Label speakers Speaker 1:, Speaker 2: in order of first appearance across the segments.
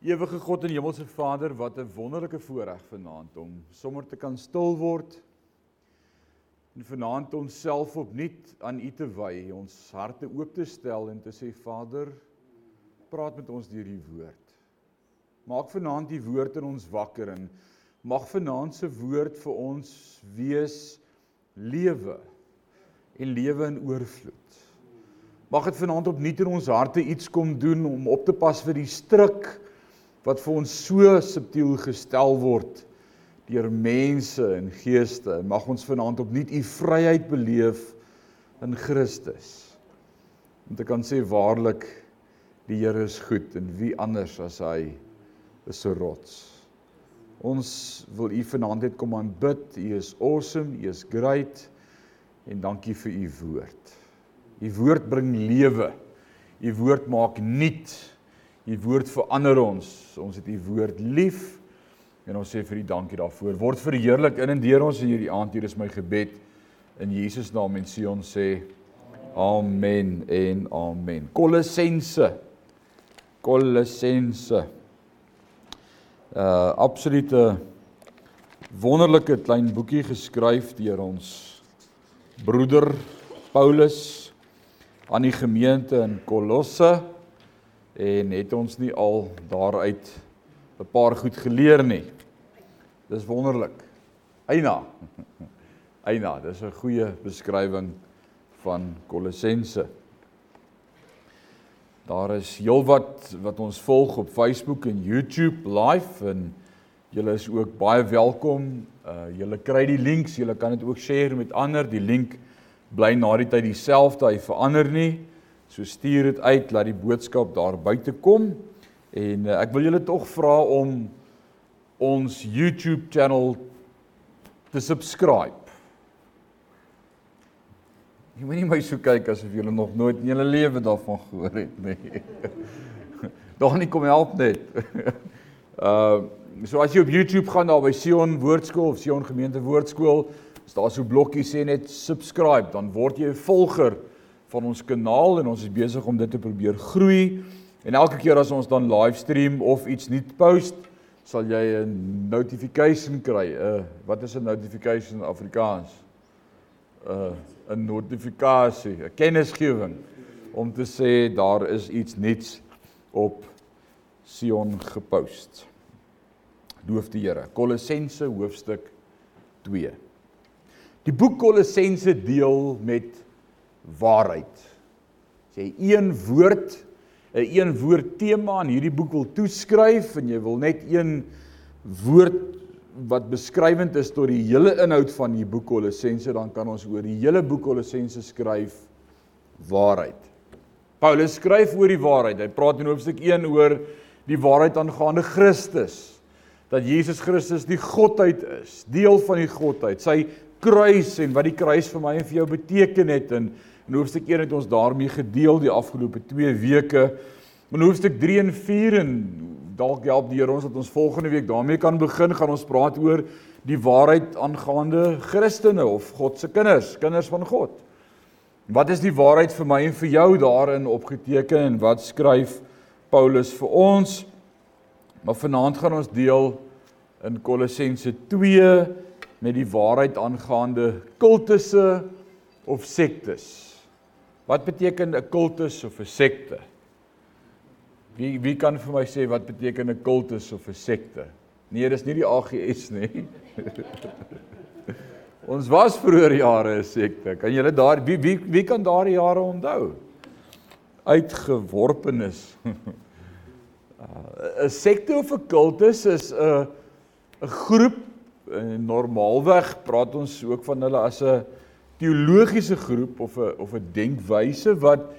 Speaker 1: Ewige God en Hemelse Vader, wat 'n wonderlike voorreg vanaand om sommer te kan stil word en vanaand onsself opnuut aan U te wy, ons harte oop te stel en te sê Vader, praat met ons deur U woord. Maak vanaand U woord in ons wakker en mag vanaand se woord vir ons wees lewe en lewe in oorvloed. Mag dit vanaand opnuut in ons harte iets kom doen om op te pas vir die struik wat vir ons so subtiel gestel word deur mense en geeste. Mag ons vanaand opnuut u vryheid beleef in Christus. Om te kan sê waarlik die Here is goed en wie anders as hy is 'n rots. Ons wil u vanaand net kom aanbid. U is awesome, u is great en dankie vir u woord. U woord bring lewe. U woord maak nuut. U woord verander ons. Ons het u woord lief en ons sê vir u dankie daarvoor. Word verheerlik in en deur ons in hierdie aand. Hier is my gebed in Jesus naam en Sion sê amen en amen. Kolossense. Kolossense. Uh absolute wonderlike klein boekie geskryf deur ons broeder Paulus aan die gemeente in Kolosse en het ons nie al daaruit 'n paar goed geleer nie. Dis wonderlik. Eina. Eina, dis 'n goeie beskrywing van Kolossense. Daar is heelwat wat ons volg op Facebook en YouTube live en julle is ook baie welkom. Uh julle kry die links, julle kan dit ook share met ander. Die link bly na die tyd dieselfde, hy verander nie. So stuur dit uit laat die boodskap daar buite kom en uh, ek wil julle tog vra om ons YouTube channel te subscribe. Jy moenie my so kyk asof julle nog nooit in julle lewe daarvan gehoor het nie. Nie kom help net. Uh so as jy op YouTube gaan daar by Sion Woordskool of Sion Gemeente Woordskool, is daar so blokkie sê net subscribe, dan word jy 'n volger van ons kanaal en ons is besig om dit te probeer groei. En elke keer as ons dan livestream of iets nuut post, sal jy 'n notification kry. Uh wat is 'n notification in Afrikaans? Uh 'n notifikasie, 'n kennisgewing om te sê daar is iets nuuts op Sion gepost. Loof die Here. Kolossense hoofstuk 2. Die boek Kolossense deel met waarheid. As jy een woord, 'n een woord tema aan hierdie boek wil toeskryf en jy wil net een woord wat beskrywend is tot die hele inhoud van die boek Kolossense, dan kan ons oor die hele boek Kolossense skryf waarheid. Paulus skryf oor die waarheid. Hy praat in hoofstuk 1 oor die waarheid aangaande Christus. Dat Jesus Christus die godheid is, deel van die godheid. Sy kruis en wat die kruis vir my en vir jou beteken het en In hoofstuk 1 het ons daarmee gedeel die afgelope 2 weke. In hoofstuk 3 en 4 en dalk help die Here ons dat ons volgende week daarmee kan begin, gaan ons praat oor die waarheid aangaande Christene of God se kinders, kinders van God. Wat is die waarheid vir my en vir jou daarin opgeteken en wat skryf Paulus vir ons? Maar vanaand gaan ons deel in Kolossense 2 met die waarheid aangaande kultusse of sektes. Wat beteken 'n kultus of 'n sekte? Wie wie kan vir my sê wat beteken 'n kultus of 'n sekte? Nee, dis nie die AGS nie. Ons was vroeër jare 'n sekte. Kan julle daar wie wie wie kan daardie jare onthou? Uitgeworpenes. 'n Sekte of 'n kultus is 'n 'n groep normaalweg praat ons ook van hulle as 'n teologiese groep of 'n of 'n denkwyse wat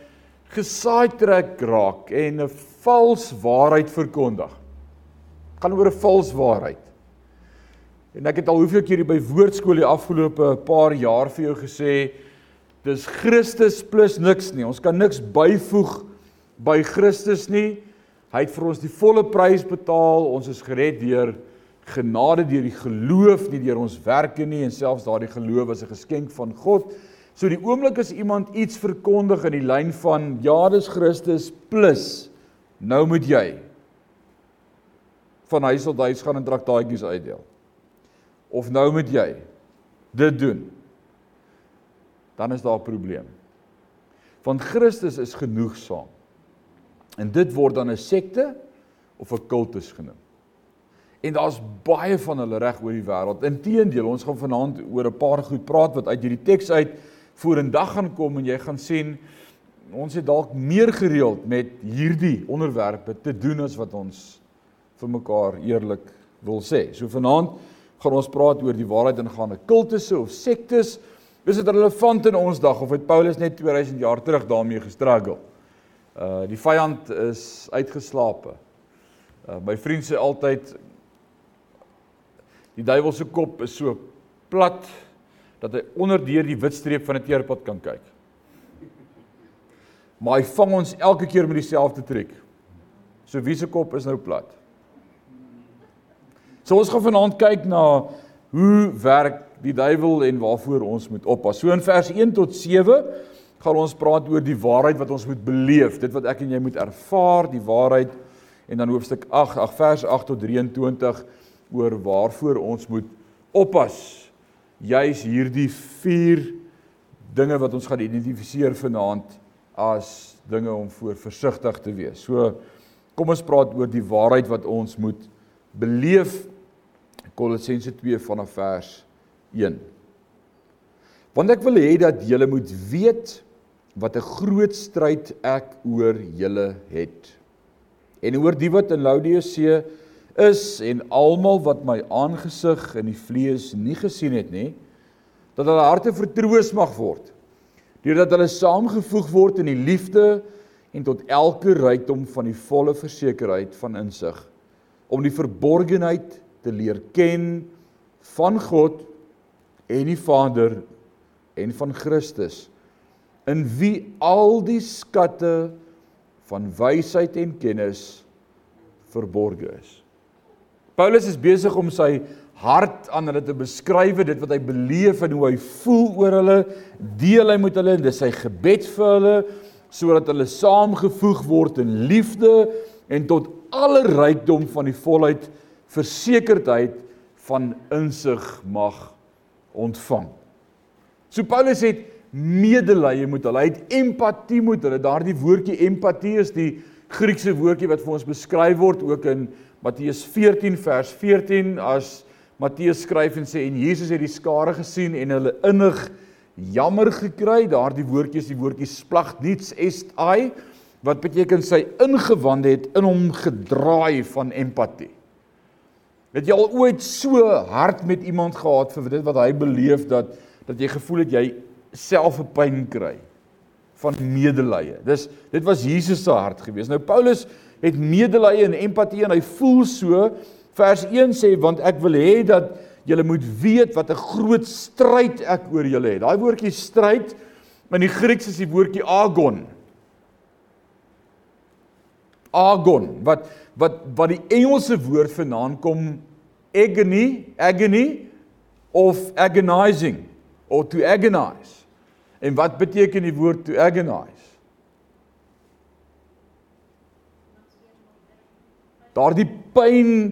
Speaker 1: gesaai trek raak en 'n vals waarheid verkondig. Gaan oor 'n vals waarheid. En ek het al hoeveel keer hier by woordskool die afgelope paar jaar vir jou gesê dis Christus plus niks nie. Ons kan niks byvoeg by Christus nie. Hy het vir ons die volle prys betaal. Ons is gered deur genade deur die geloof nie deur ons werke nie en selfs daardie geloof is 'n geskenk van God. So die oomblik as iemand iets verkondig in die lyn van ja, dis Christus plus nou moet jy van huis tot huis gaan en traktaatjies uitdeel. Of nou moet jy dit doen. Dan is daar 'n probleem. Want Christus is genoegsaam. En dit word dan 'n sekte of 'n kultus genoem. En daar's baie van hulle reg oor die wêreld. Inteendeel, ons gaan vanaand oor 'n paar goed praat wat uit hierdie teks uit vorendag gaan kom en jy gaan sien ons het dalk meer gereeld met hierdie onderwerpe te doen as wat ons vir mekaar eerlik wil sê. So vanaand gaan ons praat oor die waarheid en gaan 'n kultusse of sektes. Is dit relevant in ons dag of het Paulus net 2000 jaar terug daarmee gestruggle? Uh die vyand is uitgeslape. Uh my vriend sê altyd die duiwel se kop is so plat dat hy onder deur die wit streep van 'n teerpad kan kyk. Maar hy vang ons elke keer met dieselfde triek. So wie se kop is nou plat? So ons gaan vanaand kyk na hoe werk die duiwel en waarvoor ons moet oppas. So in vers 1 tot 7 gaan ons praat oor die waarheid wat ons moet beleef, dit wat ek en jy moet ervaar, die waarheid en dan hoofstuk 8, ag vers 8 tot 23 oor waarvoor ons moet oppas. Juis hierdie vier dinge wat ons gaan identifiseer vanaand as dinge om voor versigtig te wees. So kom ons praat oor die waarheid wat ons moet beleef. Kolossense 2 vanaf vers 1. Want ek wil hê dat julle moet weet wat 'n groot stryd ek oor julle het. En oor die wat in Laodicea is en almal wat my aangesig in die vlees nie gesien het nie dat hulle harte vertroos mag word deurdat hulle saamgevoeg word in die liefde en tot elke rykdom van die volle versekerheid van insig om die verborgenheid te leer ken van God en die Vader en van Christus in wie al die skatte van wysheid en kennis verborge is Paulus is besig om sy hart aan hulle te beskryf, dit wat hy beleef en hoe hy voel oor hulle, deel hy met hulle en dis sy gebed vir hulle sodat hulle saamgevoeg word in liefde en tot alle rykdom van die volheid versekerdheid van insig mag ontvang. So Paulus het medelee met hulle, hy het empatie met hulle. Daardie woordjie empatie is die Griekse woordjie wat vir ons beskryf word ook in Matteus 14 vers 14 as Matteus skryf en sê en Jesus het die skare gesien en hulle innig jammer gekry. Daardie woordjie is die woordjie splagniets est ai wat beteken sy ingewande het in hom gedraai van empatie. Het jy al ooit so hard met iemand gehad vir dit wat hy beleef dat dat jy gevoel het jy self 'n pyn kry van medelee. Dis dit was Jesus se hart gewees. Nou Paulus het medelee en empatie en hy voel so vers 1 sê want ek wil hê dat julle moet weet wat 'n groot stryd ek oor julle het. Daai woordjie stryd in die Grieks is die woordjie agon. Agon wat wat wat die Engelse woord vanaand kom agony, agony of agonizing or to agonize. En wat beteken die woord to agonize? daardie pyn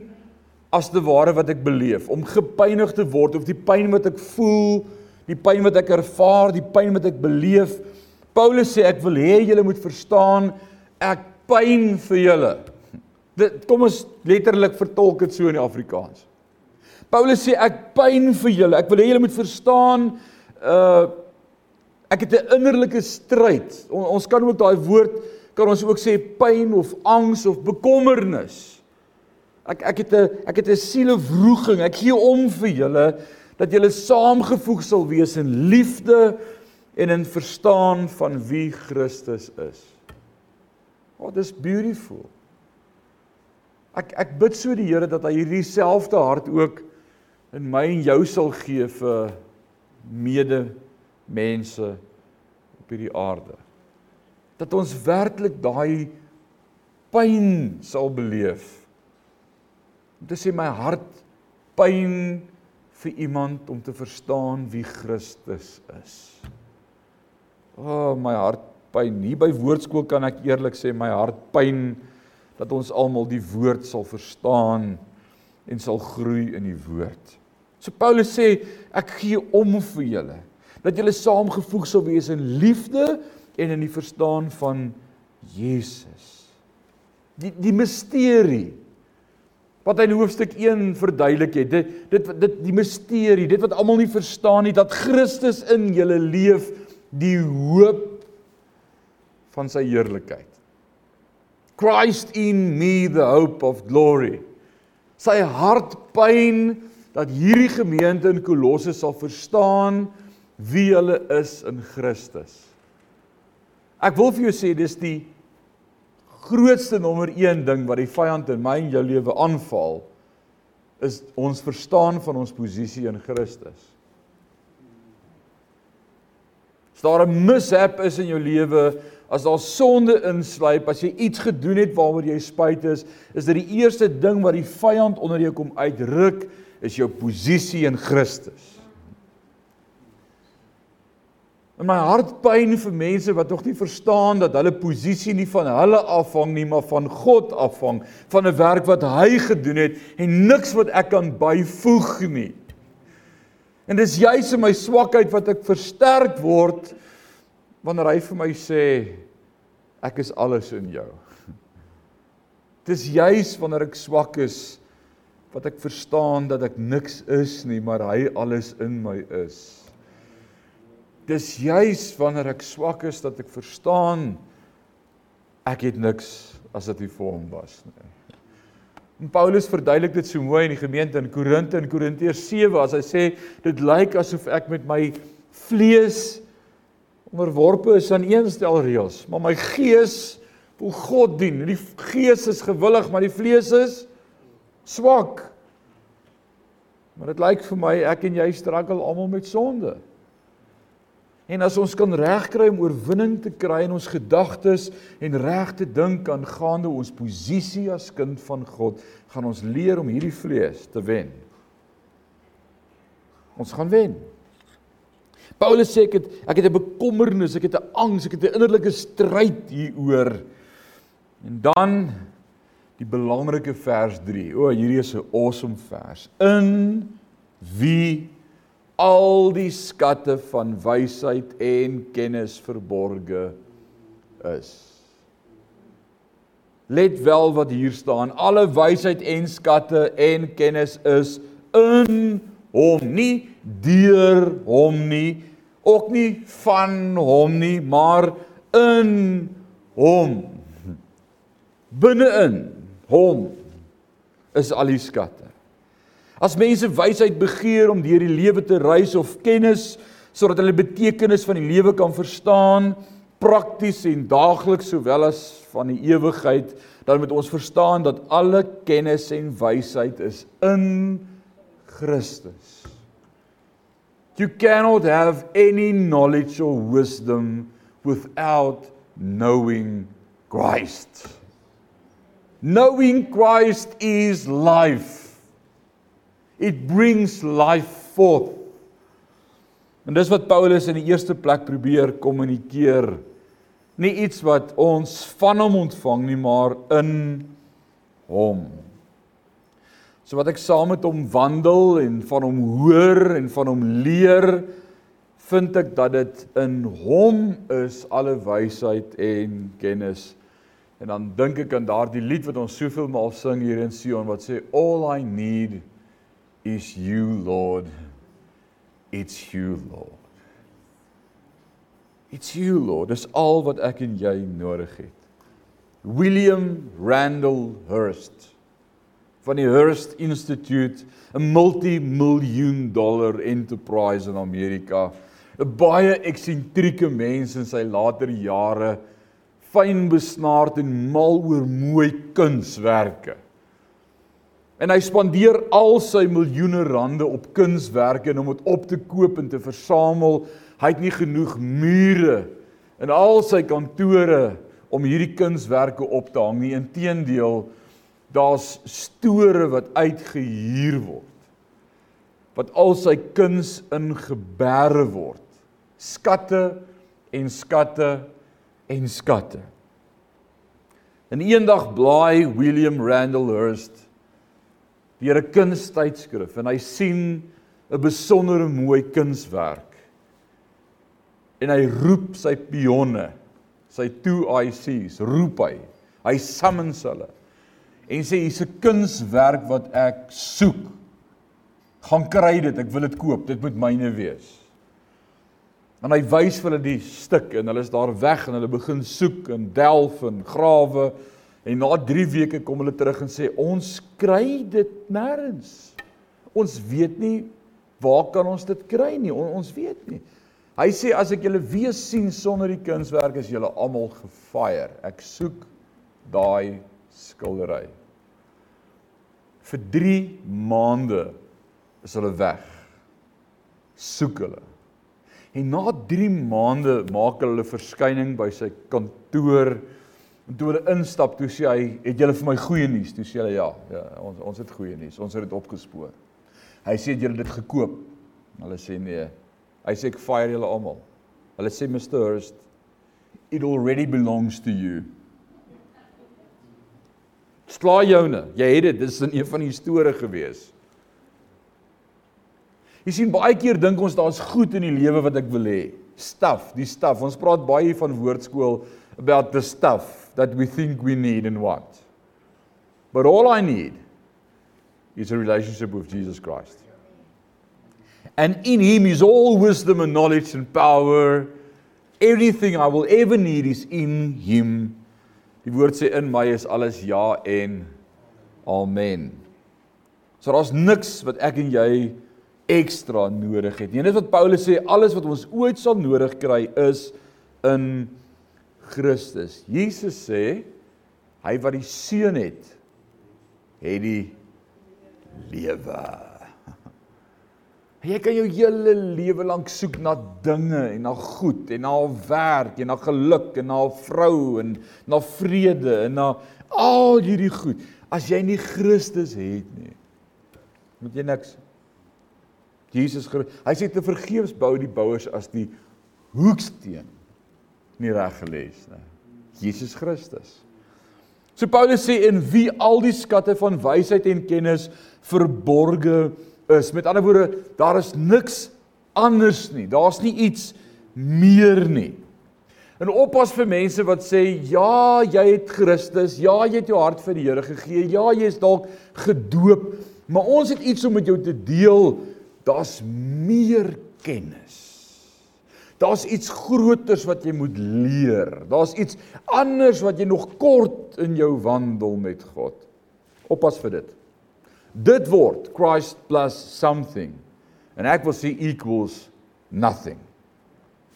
Speaker 1: as te ware wat ek beleef om gepynig te word of die pyn wat ek voel die pyn wat ek ervaar die pyn wat ek beleef. Paulus sê ek wil hê julle moet verstaan ek pyn vir julle. Dit kom ons letterlik vertolk dit so in die Afrikaans. Paulus sê ek pyn vir julle. Ek wil hê julle moet verstaan uh ek het 'n innerlike stryd On, ons kan ook daai woord kan ons ook sê pyn of angs of bekommernis. Ek ek het 'n ek het 'n sielewroeging. Ek gee om vir julle dat julle saamgevoeg sal wees in liefde en in verstaan van wie Christus is. Oh, dis beautiful. Ek ek bid so die Here dat hy hierdie selfde hart ook in my en jou sal gee vir mede mense op hierdie aarde dat ons werklik daai pyn sal beleef. Om te sê my hart pyn vir iemand om te verstaan wie Christus is. O, oh, my hart pyn. Hier by woordskool kan ek eerlik sê my hart pyn dat ons almal die woord sal verstaan en sal groei in die woord. So Paulus sê ek gee om vir julle dat julle saamgevoeg sal wees in liefde en in die verstaan van Jesus. Die die misterie wat hy in hoofstuk 1 verduidelik het. Dit dit dit die misterie, dit wat almal nie verstaan nie dat Christus in julle leef, die hoop van sy heerlikheid. Christ in me the hope of glory. Sy hartpyn dat hierdie gemeente in Kolosse sal verstaan wie hulle is in Christus. Ek wil vir jou sê dis die grootste nommer 1 ding wat die vyand in my en jou lewe aanval is ons verstaan van ons posisie in Christus. As daar 'n mishap is in jou lewe, as daar sonde insluip, as jy iets gedoen het waaroor jy spyt is, is dit die eerste ding wat die vyand onder jou kom uitruk, is jou posisie in Christus. In my hart pyn vir mense wat nog nie verstaan dat hulle posisie nie van hulle afhang nie, maar van God afhang, van 'n werk wat hy gedoen het en niks wat ek kan byvoeg nie. En dis juis in my swakheid wat ek versterk word wanneer hy vir my sê ek is alles in jou. Dis juis wanneer ek swak is wat ek verstaan dat ek niks is nie, maar hy alles in my is dis juis wanneer ek swak is dat ek verstaan ek het niks as dit nie vir hom was nie. En Paulus verduidelik dit so mooi in die gemeente in Korinte in Korintiërs 7 as hy sê dit lyk asof ek met my vlees onderworpe is aan een stel reëls, maar my gees wil God dien. Die gees is gewillig, maar die vlees is swak. Maar dit lyk vir my ek en jy struggle almal met sonde. En as ons kan regkry om oorwinning te kry in ons gedagtes en reg te dink aangaande ons posisie as kind van God, gaan ons leer om hierdie vlees te wen. Ons gaan wen. Paulus sê ek het ek het 'n bekommernis, ek het 'n angs, ek het 'n innerlike stryd hieroor. En dan die belangrike vers 3. O, hierdie is 'n awesome vers. In wie al die skatte van wysheid en kennis verborge is. Let wel wat hier staan. Alle wysheid en skatte en kennis is in hom, nie deur hom nie, ook nie van hom nie, maar in hom. Binne-in hom is al die skatte. As mense wysheid begeer om deur die lewe te reis of kennis sodat hulle betekenis van die lewe kan verstaan, prakties en daagliks sowel as van die ewigheid, dan moet ons verstaan dat alle kennis en wysheid is in Christus. You cannot have any knowledge or wisdom without knowing Christ. Knowing Christ is life. It brings life forth. En dis wat Paulus in die eerste plek probeer kommunikeer. Nie iets wat ons van hom ontvang nie, maar in hom. So wat ek saam met hom wandel en van hom hoor en van hom leer, vind ek dat dit in hom is alle wysheid en kennis. En dan dink ek aan daardie lied wat ons soveel maal sing hier in Sion wat sê all I need is you, Lord. It's you, Lord. It's you, Lord. Dis al wat ek en jy nodig het. William Randall Hearst van die Hearst Institute, 'n multimiljoen dollar enterprise in Amerika, 'n baie eksentrieke mens in sy later jare, fyn besnaard en mal oor mooi kunswerke. En hy spandeer al sy miljoene rande op kunswerke om dit op te koop en te versamel. Hy het nie genoeg mure in al sy kantore om hierdie kunswerke op te hang nie. Inteendeel, daar's store wat uitgehuur word. Wat al sy kuns in geberre word. Skatte en skatte en skatte. En eendag blaai William Randall Hearst deur 'n kunstydskrif en hy sien 'n besondere mooi kunswerk. En hy roep sy pionne, sy 2ICs, roep hy. Hy summons hulle. En sê hier's 'n kunswerk wat ek soek. Gaan kry dit, ek wil dit koop. Dit moet myne wees. En hy wys vir hulle die stuk en hulle is daar weg en hulle begin soek en delf en grawe en na 3 weke kom hulle terug en sê ons kry dit nêrens. Ons weet nie waar kan ons dit kry nie. On, ons weet nie. Hy sê as ek julle weer sien sonder die kunswerk is julle almal gefire. Ek soek daai skildery. Vir 3 maande is hulle weg. Soek hulle. En na 3 maande maak hulle 'n verskyning by sy kantoor. En toe hulle instap, toe sê hy, "Het julle vir my goeie nuus?" Toe sê hulle, "Ja, ja, ons ons het goeie nuus. Ons het dit opgespoor." Hy sê, "Het julle dit gekoop?" Hulle sê, "Nee." Hy sê, "Ek fire julle almal." Hulle sê, "Mr. Hurst, it already belongs to you." Sla joune. Jy het dit. Dit is in een van die storie gewees. Jy sien baie keer dink ons daar's goed in die lewe wat ek wil hê. Stuff, die stuff. Ons praat baie van woordskool about the stuff that we think we need and want. But all I need is a relationship with Jesus Christ. And in him is all wisdom and knowledge and power. Everything I will ever need is in him. Die woord sê in my is alles ja en amen. So daar's niks wat ek en jy ekstra nodig het. Nie net wat Paulus sê alles wat ons ooit sal nodig kry is in Christus. Jesus sê hy wat die seun het het die lewe. Jy kan jou hele lewe lank soek na dinge en na goed en na werk en na geluk en na 'n vrou en na vrede en na al hierdie goed. As jy nie Christus het nie, moet jy niks Jesus hy sê te vergeefs bou die bouers as die hoeksteen nie reg gelê is nie. Jesus Christus. So Paulus sê in wie al die skatte van wysheid en kennis verborge is. Met ander woorde, daar is niks anders nie. Daar's nie iets meer nie. En oppas vir mense wat sê ja, jy het Christus, ja, jy het jou hart vir die Here gegee, ja, jy is dalk gedoop, maar ons het iets om met jou te deel daar's meer kennis. Daar's iets groters wat jy moet leer. Daar's iets anders wat jy nog kort in jou wandel met God. Oppas vir dit. Dit word Christ plus something. En ek wil sê equals nothing.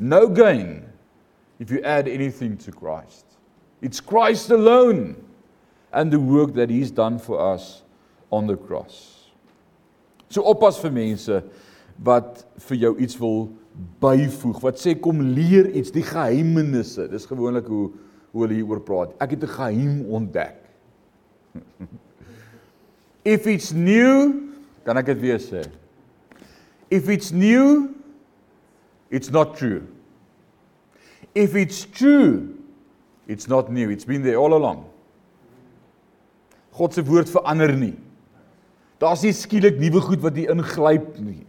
Speaker 1: No gain if you add anything to Christ. It's Christ alone and the work that he's done for us on the cross. So oppas vir mense wat vir jou iets wil byvoeg. Wat sê kom leer iets, die geheimenisse. Dis gewoonlik hoe hoe hulle hieroor praat. Ek het 'n geheim ontdek. If it's new, kan ek dit weer sê. If it's new, it's not true. If it's true, it's not new. It's been there all along. God se woord verander nie. Daar's nie skielik nuwe goed wat hier ingryp nie.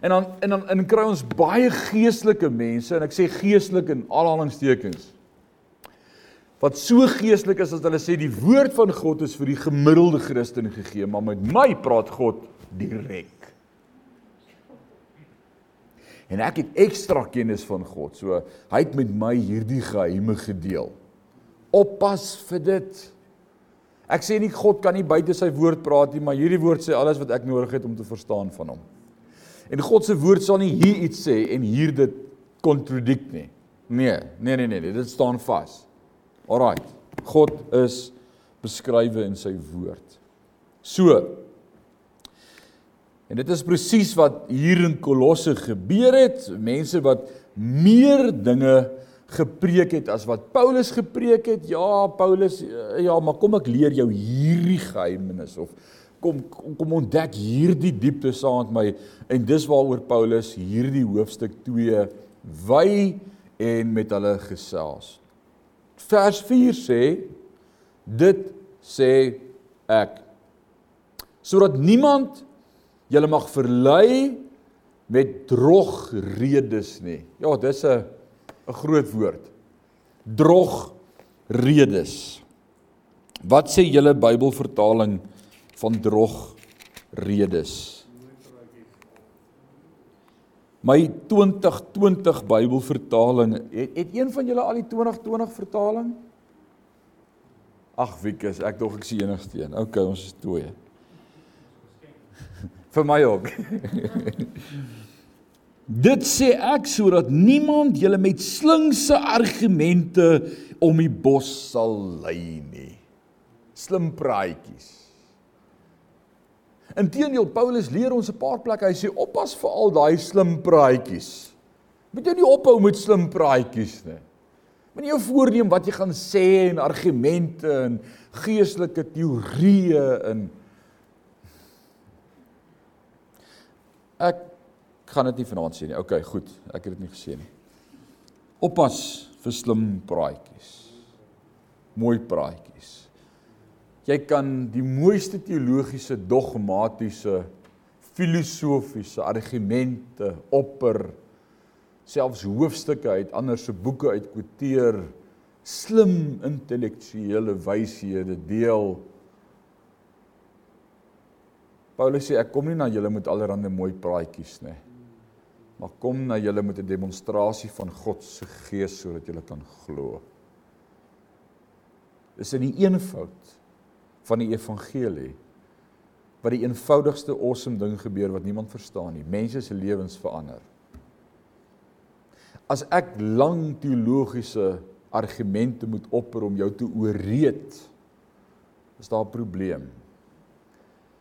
Speaker 1: En dan en dan en kry ons baie geestelike mense en ek sê geestelik in aanhalingstekens. Wat so geestelik is as hulle sê die woord van God is vir die gemiddelde Christen gegee, maar met my praat God direk. En ek het ekstra kennis van God. So hy het met my hierdie geheime gedeel. Oppas vir dit. Ek sê nie God kan nie buite sy woord praat nie, maar hierdie woord sê alles wat ek nodig het om te verstaan van hom. En God se woord sal nie hier iets sê en hier dit kontradik nie. Nee, nee nee nee, dit staan vas. Alraai. God is beskrywe in sy woord. So. En dit is presies wat hier in Kolosse gebeur het. Mense wat meer dinge gepreek het as wat Paulus gepreek het. Ja, Paulus, eh, ja, maar kom ek leer jou hierdie geheimenis of kom kom ontdek hierdie diepte saam met my en dis waaroor Paulus hierdie hoofstuk 2 wy en met hulle gesels. Vers 4 sê dit sê ek sodat niemand julle mag verlei met drog redes nie. Ja, dis 'n 'n groot woord. Drog redes. Wat sê julle Bybelvertaling van drog redes? My 2020 Bybelvertaling, het, het een van julle al die 2020 vertaling? Ag, Wiekus, ek dog ek sien enigste een. OK, ons is twee. Vir my ook. Dit sê ek sodat niemand julle met slinkse argumente om die bos sal lei nie. Slim praatjies. Inteendeel Paulus leer ons 'n paar plekke. Hy sê oppas vir al daai slim praatjies. Moet jy nie ophou met slim praatjies nie. Moenie jou voorneem wat jy gaan sê en argumente en geestelike teorieë en ek gaan dit nie vanaand sê nie. OK, goed. Ek het dit nie gesê nie. Oppas vir slim praatjies. Mooi praatjies. Jy kan die mooiste teologiese dogmatiese filosofiese argumente opper selfs hoofstukke uit ander se boeke uitquoteer slim intellektuele wyshede deel. Paulus sê ek kom nie na julle met allerlei mooi praatjies nie maar kom na julle met 'n demonstrasie van God se gees sodat julle kan glo. Dis in die eenvoud van die evangelie wat die eenvoudigste awesome ding gebeur wat niemand verstaan nie. Mense se lewens verander. As ek lang teologiese argumente moet opper om jou te ooreed, is daar 'n probleem.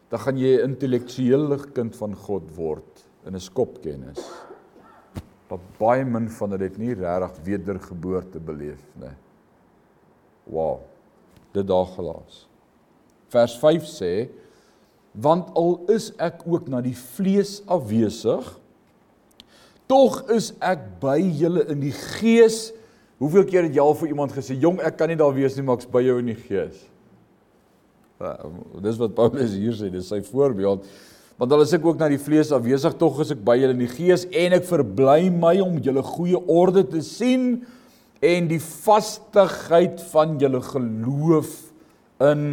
Speaker 1: Dan gaan jy 'n intellektuele kind van God word in 'n skopkennis. Maar baie min van dit het nie regtig wedergeboorte beleef nie. Wow. Dit daar gelaas. Vers 5 sê want al is ek ook na die vlees afwesig tog is ek by julle in die gees. Hoeveel keer het jy al vir iemand gesê jong ek kan nie daar wees nie maar ek's by jou in die gees? Dis wat Paulus hier sê dis sy voorbeeld. Want al is ek ook na die vlees afwesig tog is ek by julle in die gees en ek verbly my om julle goeie orde te sien en die vastigheid van julle geloof in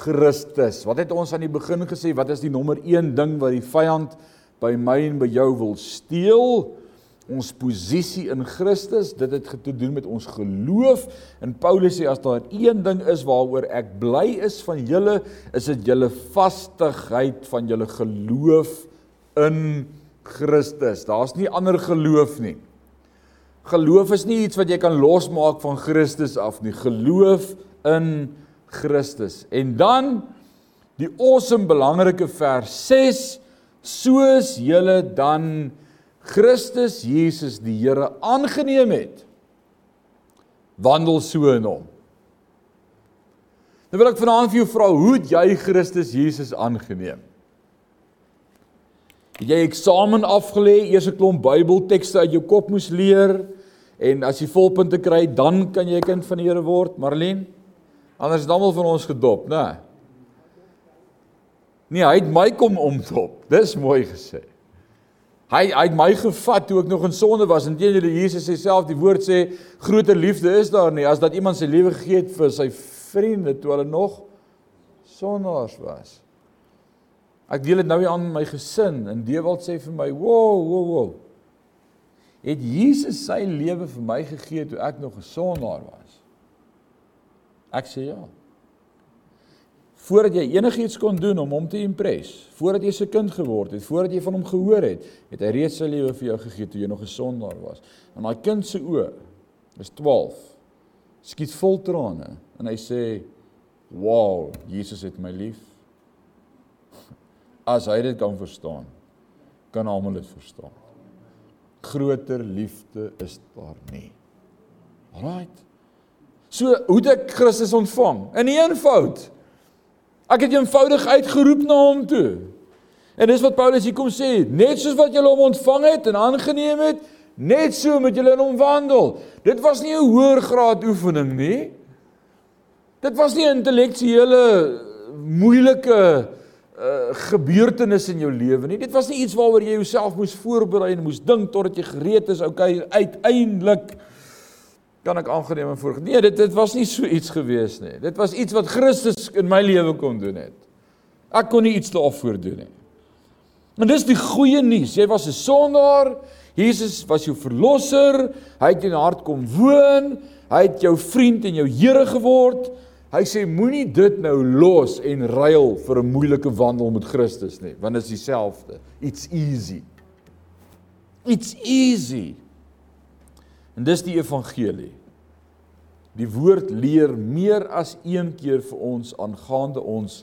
Speaker 1: Christus. Wat het ons aan die begin gesê? Wat is die nommer 1 ding wat die vyand by my en by jou wil steel? Ons posisie in Christus. Dit het te doen met ons geloof. En Paulus sê as daar een ding is waaroor ek bly is van julle, is dit julle vastigheid van julle geloof in Christus. Daar's nie ander geloof nie. Geloof is nie iets wat jy kan losmaak van Christus af nie. Geloof in Christus. En dan die awesome belangrike vers 6 soos julle dan Christus Jesus die Here aangeneem het wandel so in hom. Nou wil ek vanaand vir jou vra, hoe het jy Christus Jesus aangeneem? Het jy eksamen afgelê, eers 'n klomp Bybeltekste uit jou kop moes leer en as jy volpunte kry, dan kan jy 'n kind van die Here word, Marlene? Anders is almal van ons gedop, né? Nee, hy het my kom omdop. Dis mooi gesê. Hy hy het my gevat toe ek nog in sonde was. Inteendeel Jesus sê self die woord sê groter liefde is daar nie as dat iemand sy lewe gegee het vir sy vriende toe hulle nog sondaars was. Ek deel dit nou aan my gesin en Dewald sê vir my, "Woew, woew, woew." Het Jesus sy lewe vir my gegee toe ek nog 'n sondaar was? Ek sê ja. Voordat jy enigiets kon doen om hom te impress, voordat jy sy kind geword het, voordat jy van hom gehoor het, het hy reeds sy lewe vir jou gegee toe jy nog 'n sondaar was. En daai kind se oë is 12. Skiet vol trane en hy sê, "Wow, Jesus het my lief." As hy dit kan verstaan, kan almal dit verstaan. Groter liefde is daar nie. Alraight. So hoe ek Christus ontvang? In eenvoud. Ek het eenvoudig uitgeroep na hom toe. En dis wat Paulus hier kom sê, net soos wat julle hom ontvang het en aangeneem het, net so moet julle in hom wandel. Dit was nie 'n hoër graad oefening nie. Dit was nie 'n intellektuele moeilike uh gebeurtenis in jou lewe nie. Dit was nie iets waaroor jy jouself moes voorberei en moes dink totdat jy gereed is. Okay, uiteindelik kan ek aangeneem en voor. Nee, dit dit was nie so iets gewees nie. Dit was iets wat Christus in my lewe kon doen het. Ek kon nie iets daarvoor doen nie. En dis die goeie nuus. Jy was 'n sondaar. Jesus was jou verlosser. Hy het in jou hart kom woon. Hy het jou vriend en jou Here geword. Hy sê moenie dit nou los en ruil vir 'n moeilike wandel met Christus nie, want dit is dieselfde. It's easy. It's easy. En dis die evangelie. Die woord leer meer as een keer vir ons aangaande ons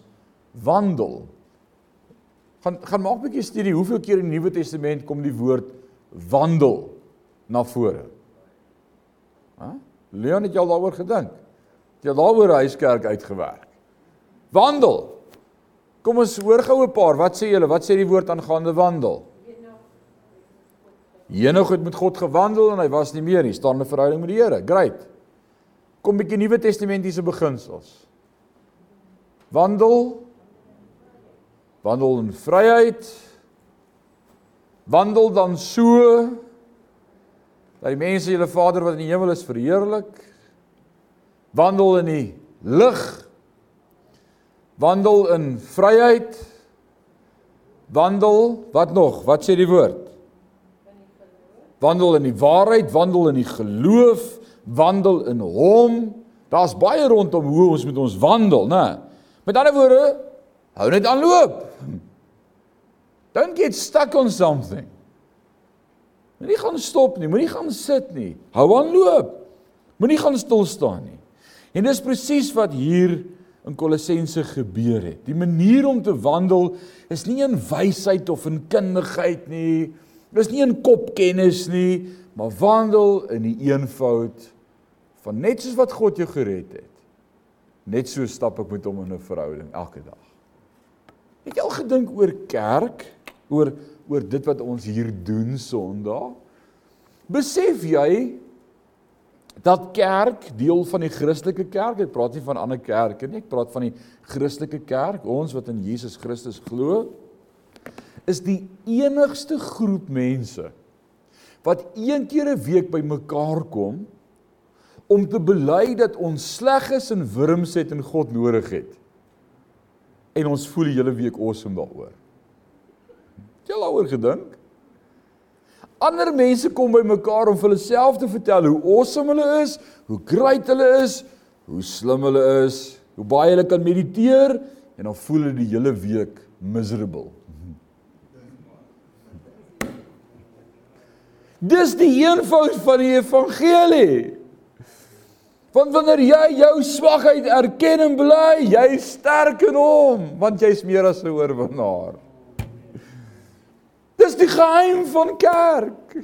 Speaker 1: wandel. Gaan gaan maak 'n bietjie studie hoeveel keer in die Nuwe Testament kom die woord wandel na vore. Hæ? Leon het jy al daaroor gedink? Het jy daaroor huiskerk uitgewerk? Wandel. Kom ons hoor gou 'n paar. Wat sê julle? Wat sê die woord aangaande wandel? Henog het met God gewandel en hy was nie meer nie, staan 'n verhouding met die Here. Great. Kom bietjie Nuwe Testamentiese beginsels. Wandel. Wandel in vryheid. Wandel dan so dat die mense julle Vader wat in die hemel is verheerlik. Wandel in die lig. Wandel in vryheid. Wandel, wat nog? Wat sê die woord? Wandel in die waarheid, wandel in die geloof, wandel in hom. Daar's baie rondom hoe ons met ons wandel, né? Met ander woorde, hou net aan loop. Don't get stuck on something. Moenie gaan stop nie, moenie gaan sit nie. Hou aan loop. Moenie gaan stil staan nie. En dis presies wat hier in Kolossense gebeur het. Die manier om te wandel is nie in wysheid of in kundigheid nie. Dis nie 'n kopkennis nie, maar wandel in die eenvoud van net soos wat God jou gered het. Net so stap ek met hom in 'n verhouding elke dag. Het jy al gedink oor kerk? Oor oor dit wat ons hier doen Sondag? Besef jy dat kerk deel van die Christelike kerk, ek praat nie van ander kerke nie, ek praat van die Christelike kerk, ons wat in Jesus Christus glo is die enigste groep mense wat een keer 'n week bymekaar kom om te bely dat ons sleg is en wurms het en God nodig het. En ons voel die hele week awesome daaroor. Het jy daaroor gedink? Ander mense kom bymekaar om vir hulle self te vertel hoe awesome hulle is, hoe great hulle is, hoe slim hulle is, hoe baie hulle kan mediteer en dan voel hulle die hele week miserable. Dis die eenvoud van die evangelie. Want wanneer jy jou swakheid erken en bely, jy sterk in hom, want jy's meer as 'n oorwinnaar. Dis die geheim van kerk.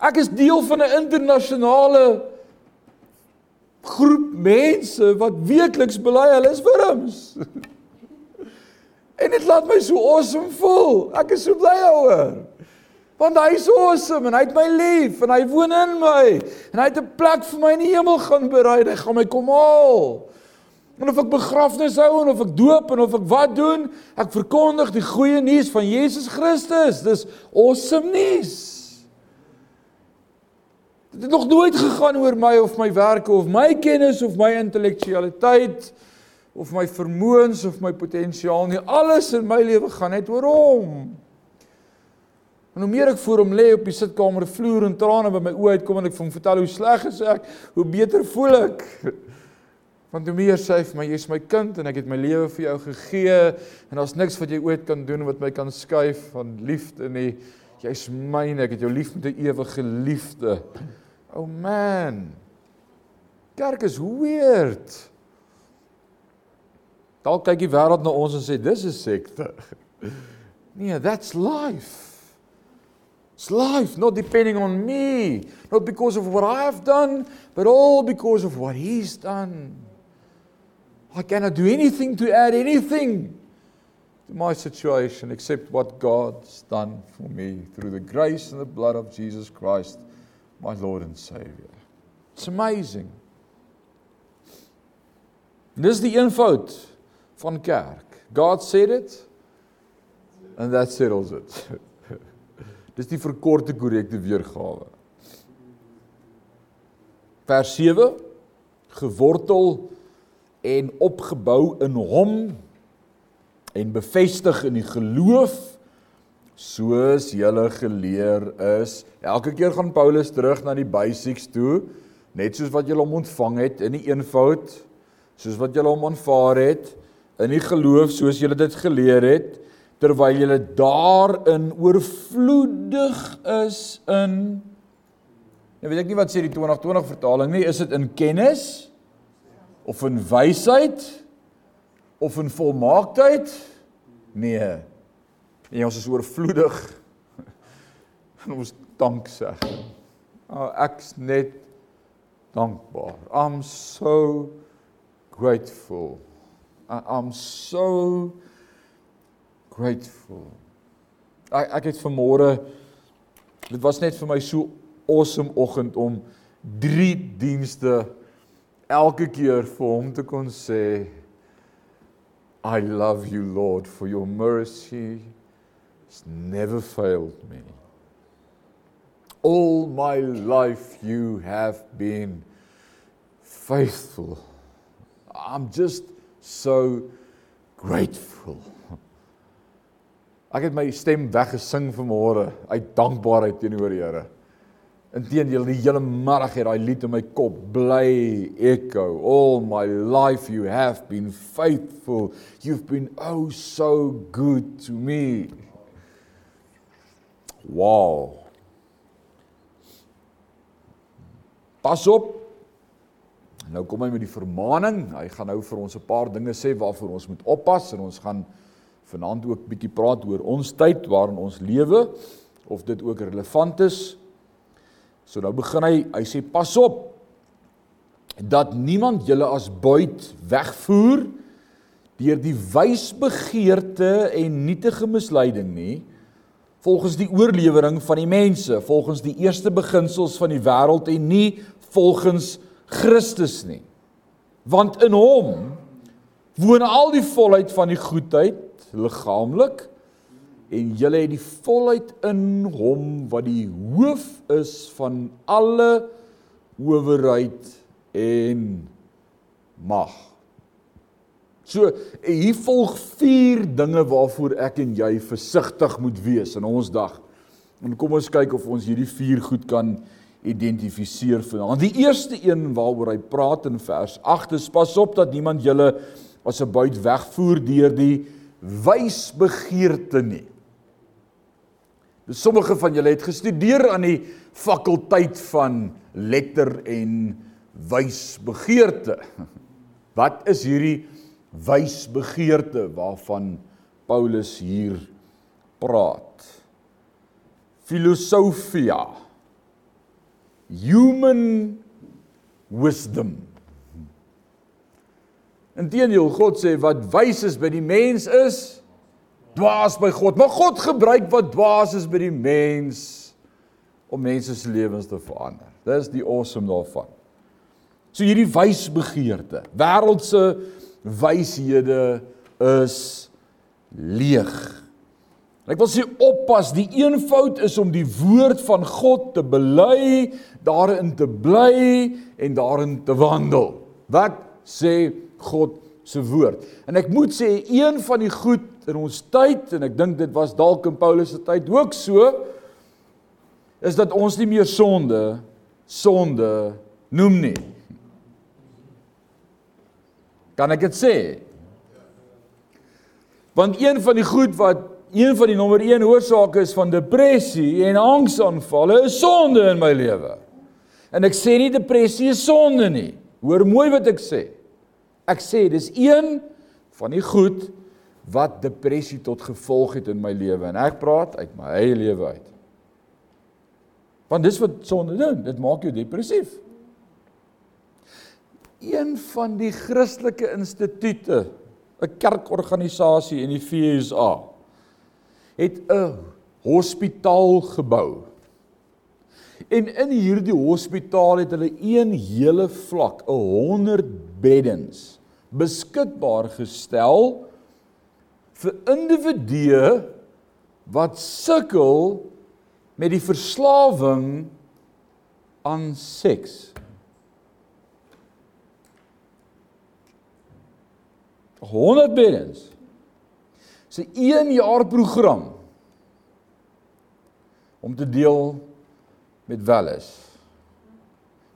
Speaker 1: Ek is deel van 'n internasionale groep mense wat weekliks bely hulle is wurms. En dit laat my so awesome voel. Ek is so bly daaroor. Want hy is awesome en hy het my lief en hy woon in my en hy het 'n plek vir my in die hemel gaan berei. Hy gaan my kom haal. En of ek begrafnis hou en of ek doop en of ek wat doen, ek verkondig die goeie nuus van Jesus Christus. Dis awesome nuus. Dit het nog nooit gegaan oor my of my werke of my kennis of my intellektualiteit of my vermoëns of my potensiaal nie. Alles in my lewe gaan net oor hom. En hoe meer ek voor hom lê op die sitkamer vloer en trane by my oë uitkom en ek vir hom vertel hoe sleg is ek, hoe beter voel ek. Want hoe meer sê hy vir my jy's my kind en ek het my lewe vir jou gegee en daar's niks wat jy ooit kan doen wat my kan skuif van liefde nie. Jy's myne, ek het jou lief met 'n ewige liefde. Oh man. Kerk is weird. Dalk kyk die wêreld na ons en sê dis 'n sekte. Nee, that's life. It's life, not depending on me, not because of what I've done, but all because of what He's done. I cannot do anything to add anything to my situation except what God's done for me through the grace and the blood of Jesus Christ, my Lord and Savior. It's amazing. Dis die eenvoud van kerk. God said it and that settles it. Dis die verkorte korrekte weergawe. Vers 7 gewortel en opgebou in hom en bevestig in die geloof soos julle geleer is. Elke keer gaan Paulus terug na die basics toe, net soos wat julle hom ontvang het in die eenvoud, soos wat julle hom aanvaar het in die geloof soos julle dit geleer het terwyl julle daarin oorvloedig is in Nou weet ek nie wat sê die 2020 vertaling nie, is dit in kennis of in wysheid of in volmaaktheid? Nee. En ons is oorvloedig ons dank sê. Oh, ek's net dankbaar. I'm so grateful. I'm so grateful. Ek ek het vanmôre dit was net vir my so awesome oggend om drie dienste elke keer vir hom te kon sê I love you Lord for your mercy has never failed me. All my life you have been faithful. I'm just so grateful. Ek het my stem weggesing vanmôre uit dankbaarheid teenoor die Here. Inteendeel die hele middag het daai lied in my kop bly echo. All my life you have been faithful. You've been oh so good to me. Wow. Pas op. Nou kom hy met die vermaaning. Hy gaan nou vir ons 'n paar dinge sê waarvoor ons moet oppas en ons gaan vanaand ook bietjie praat oor ons tyd waarin ons lewe of dit ook relevant is So nou begin hy, hy sê pas op dat niemand julle as buit wegvoer deur die wysbegeerte en nietige misleiding nie volgens die oorlewering van die mense, volgens die eerste beginsels van die wêreld en nie volgens Christus nie. Want in hom woon al die volheid van die goedheid liggaamlik en julle het die volheid in hom wat die hoof is van alle owerheid en mag. So hier volg vier dinge waarvoor ek en jy versigtig moet wees in ons dag. En kom ons kyk of ons hierdie vier goed kan identifiseer vanaand. Die eerste een waaroor hy praat in vers 8 is pas op dat niemand julle as 'n buit wegvoer deur die wysbegeerte nie. Sommige van julle het gestudeer aan die fakulteit van letter en wysbegeerte. Wat is hierdie wysbegeerte waarvan Paulus hier praat? Filosofia. Human wisdom. Inteendeel God sê wat wys is by die mens is dwaas by God, maar God gebruik wat dwaas is by die mens om mense se lewens te verander. Dis die awesome daarvan. So hierdie wysbegeerte, wêreldse wyshede is leeg. Ek wil sê oppas, die eenvoud is om die woord van God te bely, daarin te bly en daarin te wandel. Wat sê God se woord? En ek moet sê een van die goed in ons tyd en ek dink dit was dalk in Paulus se tyd ook so is dat ons nie meer sonde sonde noem nie. Kan ek dit sê? Want een van die goed wat een van die nommer 1 oorsake is van depressie en angsaanvalle is sonde in my lewe. En ek sê nie depressie is sonde nie. Hoor mooi wat ek sê. Ek sê dis een van die goed wat depressie tot gevolg het in my lewe en ek praat uit my eie lewe uit. Want dis wat sonde doen, dit maak jou depressief. Een van die Christelike instituie, 'n kerkorganisasie in die VSA, het 'n hospitaal gebou. En in hierdie hospitaal het hulle een hele vlak, 'n 100 beddens beskikbaar gestel vir individue wat sukkel met die verslawing aan seks. 100 beddens. Dis 'n 1 jaar program om te deel met welis.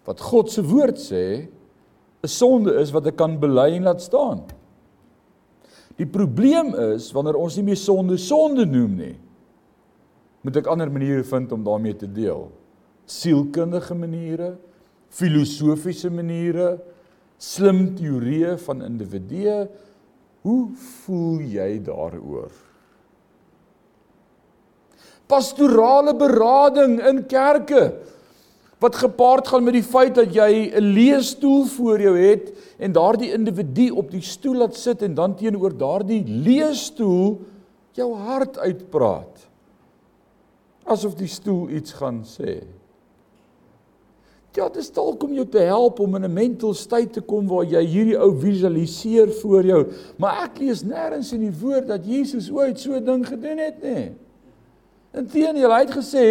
Speaker 1: Wat God se woord sê, 'n sonde is wat ek kan bely en laat staan. Die probleem is wanneer ons nie meer sonde sonde noem nie. Moet ek ander maniere vind om daarmee te deel. Sielkundige maniere, filosofiese maniere, slim teorieë van individue. Hoe voel jy daaroor? Pastorale berading in kerke wat gepaard gaan met die feit dat jy 'n leesstoel voor jou het en daardie individu op die stoel laat sit en dan teenoor daardie leesstoel jou hart uitpraat. Asof die stoel iets gaan sê. Ja, dit is dalk om jou te help om in 'n mental state te kom waar jy hierdie ou visualiseer voor jou, maar ek lees nêrens in die woord dat Jesus ooit so 'n ding gedoen het nie. Inteendeel, hy het gesê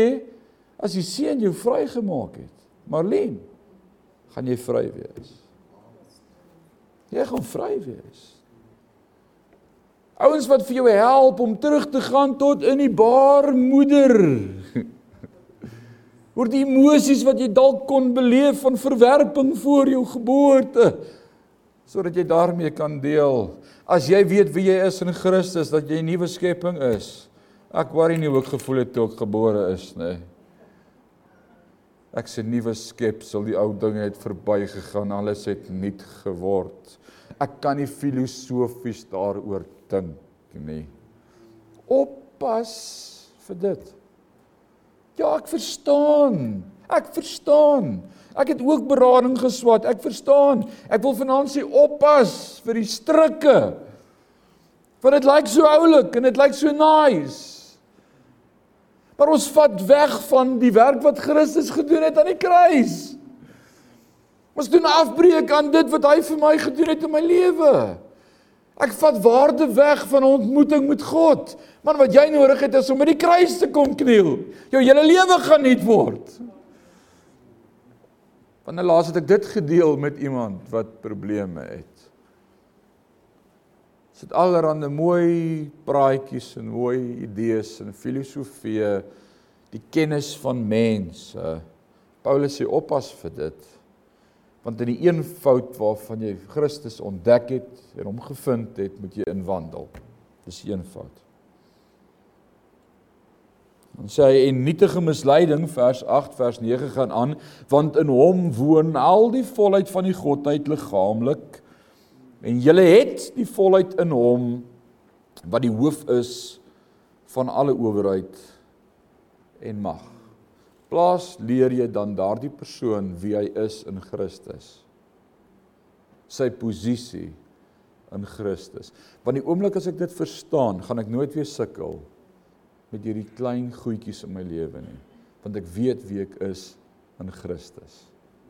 Speaker 1: as die seun jou vrygemaak het, Marlene, gaan jy vry wees. Jy gaan vry wees. Ouens wat vir jou help om terug te gaan tot in die baarmoeder. Oor die emosies wat jy dalk kon beleef van verwerping voor jou geboorte sodat jy daarmee kan deel. As jy weet wie jy is in Christus, dat jy 'n nuwe skepping is. Ek worry nie ek gevoel het toe ek gebore is nie. Ek se nuwe skepsel, die ou dinge het verbygegaan, alles het nuut geword. Ek kan nie filosofies daaroor dink nie. Oppas vir dit. Ja, ek verstaan. Ek verstaan. Ek het ook berading geswat. Ek verstaan. Ek wil vanaand sê oppas vir die strikke. Want dit lyk so oulik en dit lyk so nice. Maar ons vat weg van die werk wat Christus gedoen het aan die kruis. Ons doen afbreek aan dit wat hy vir my gedoen het in my lewe. Ek vat waarde weg van 'n ontmoeting met God. Man wat jy nodig het is om by die kruis te kom kniel. Jou hele lewe gaan nuut word. Wanneer laas het ek dit gedeel met iemand wat probleme het? Sit allerhande mooi praatjies en mooi idees en filosofieë die kennis van mense. Paulus sê oppas vir dit. Want in die eenvoud waarvan jy Christus ontdek het en hom gevind het, moet jy inwandel. Dis eenvoud. Dan sê hy en nietige misleiding vers 8 vers 9 gaan aan want in hom woon al die volheid van die godheid liggaamlik En julle het die volheid in hom wat die hoof is van alle owerheid en mag. Plaas leer jy dan daardie persoon wie hy is in Christus. Sy posisie in Christus. Want die oomblik as ek dit verstaan, gaan ek nooit weer sukkel met hierdie klein goedjies in my lewe nie, want ek weet wie ek is in Christus.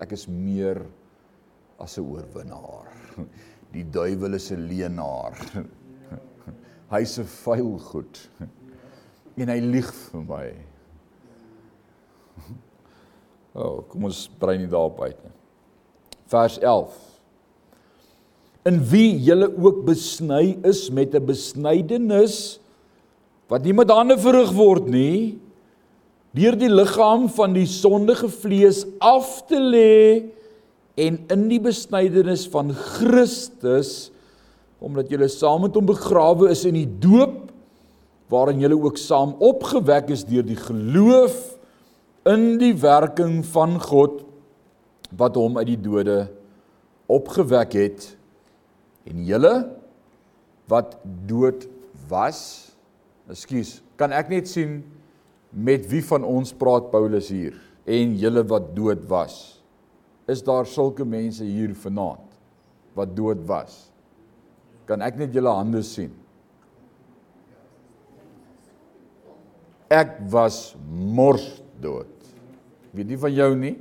Speaker 1: Ek is meer as 'n oorwinnaar die duiwel is 'n leenaar. Hy's 'n vuil goed. En hy lieg vir my. O, oh, kom ons brei nie daarop uit nie. Vers 11. In wie julle ook besny is met 'n besnydenis wat nie met hande verrig word nie, deur die liggaam van die sondige vlees af te lê en in die besnydenis van Christus omdat julle saam met hom begrawe is in die doop waarin julle ook saam opgewek is deur die geloof in die werking van God wat hom uit die dode opgewek het. En julle wat dood was ekskuus kan ek net sien met wie van ons praat Paulus hier? En julle wat dood was is daar sulke mense hier vanaand wat dood was. Kan ek net julle hande sien? Ek was mors dood. Weet nie van jou nie.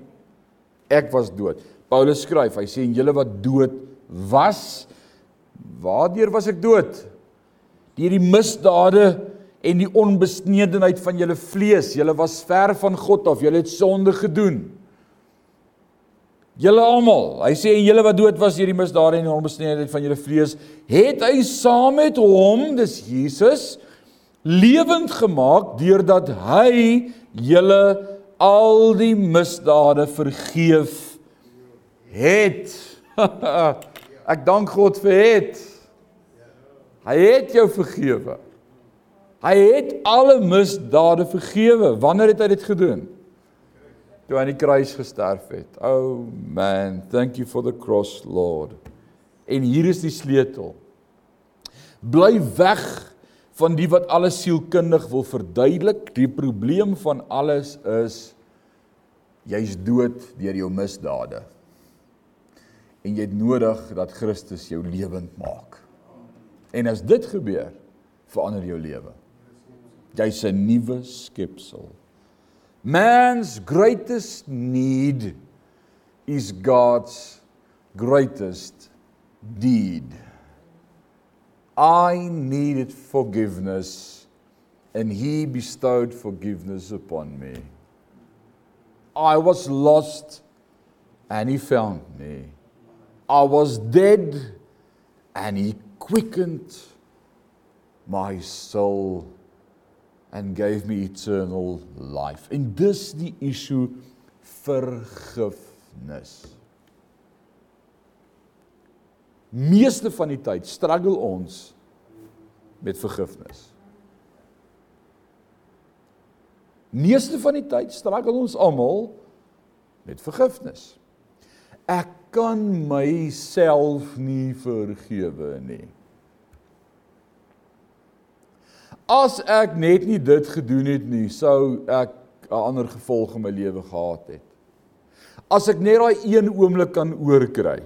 Speaker 1: Ek was dood. Paulus skryf, hy sê en julle wat dood was, waardeur was ek dood? deur die misdade en die onbesnedenheid van julle vlees. Julle was ver van God af. Julle het sonde gedoen. Julle almal, hy sê julle wat dood was deur die misdade en die onbesnedenheid van julle vlees, het hy saam met hom, dis Jesus, lewend gemaak deurdat hy julle al die misdade vergeef het. Ek dank God vir het. Hy het jou vergewe. Hy het alle misdade vergewe. Wanneer het hy dit gedoen? Toe aan die kruis gesterf het. Oh man, thank you for the cross, Lord. En hier is die sleutel. Bly weg van die wat alles sielkundig wil verduidelik. Die probleem van alles is jy's dood deur jou misdade. En jy het nodig dat Christus jou lewend maak. En as dit gebeur, verander jou lewe. Jy's 'n nuwe skepsel. Man's greatest need is God's greatest deed. I needed forgiveness, and He bestowed forgiveness upon me. I was lost, and He found me. I was dead, and He quickened my soul and gave me eternal life. En dis die issue vergifnis. Meeste van die tyd struggle ons met vergifnis. Meeste van die tyd struggle ons almal met vergifnis. Ek kan myself nie vergewe nie. As ek net nie dit gedoen het nie, sou ek 'n ander gevolg in my lewe gehad het. As ek net daai een oomblik kan oorkry.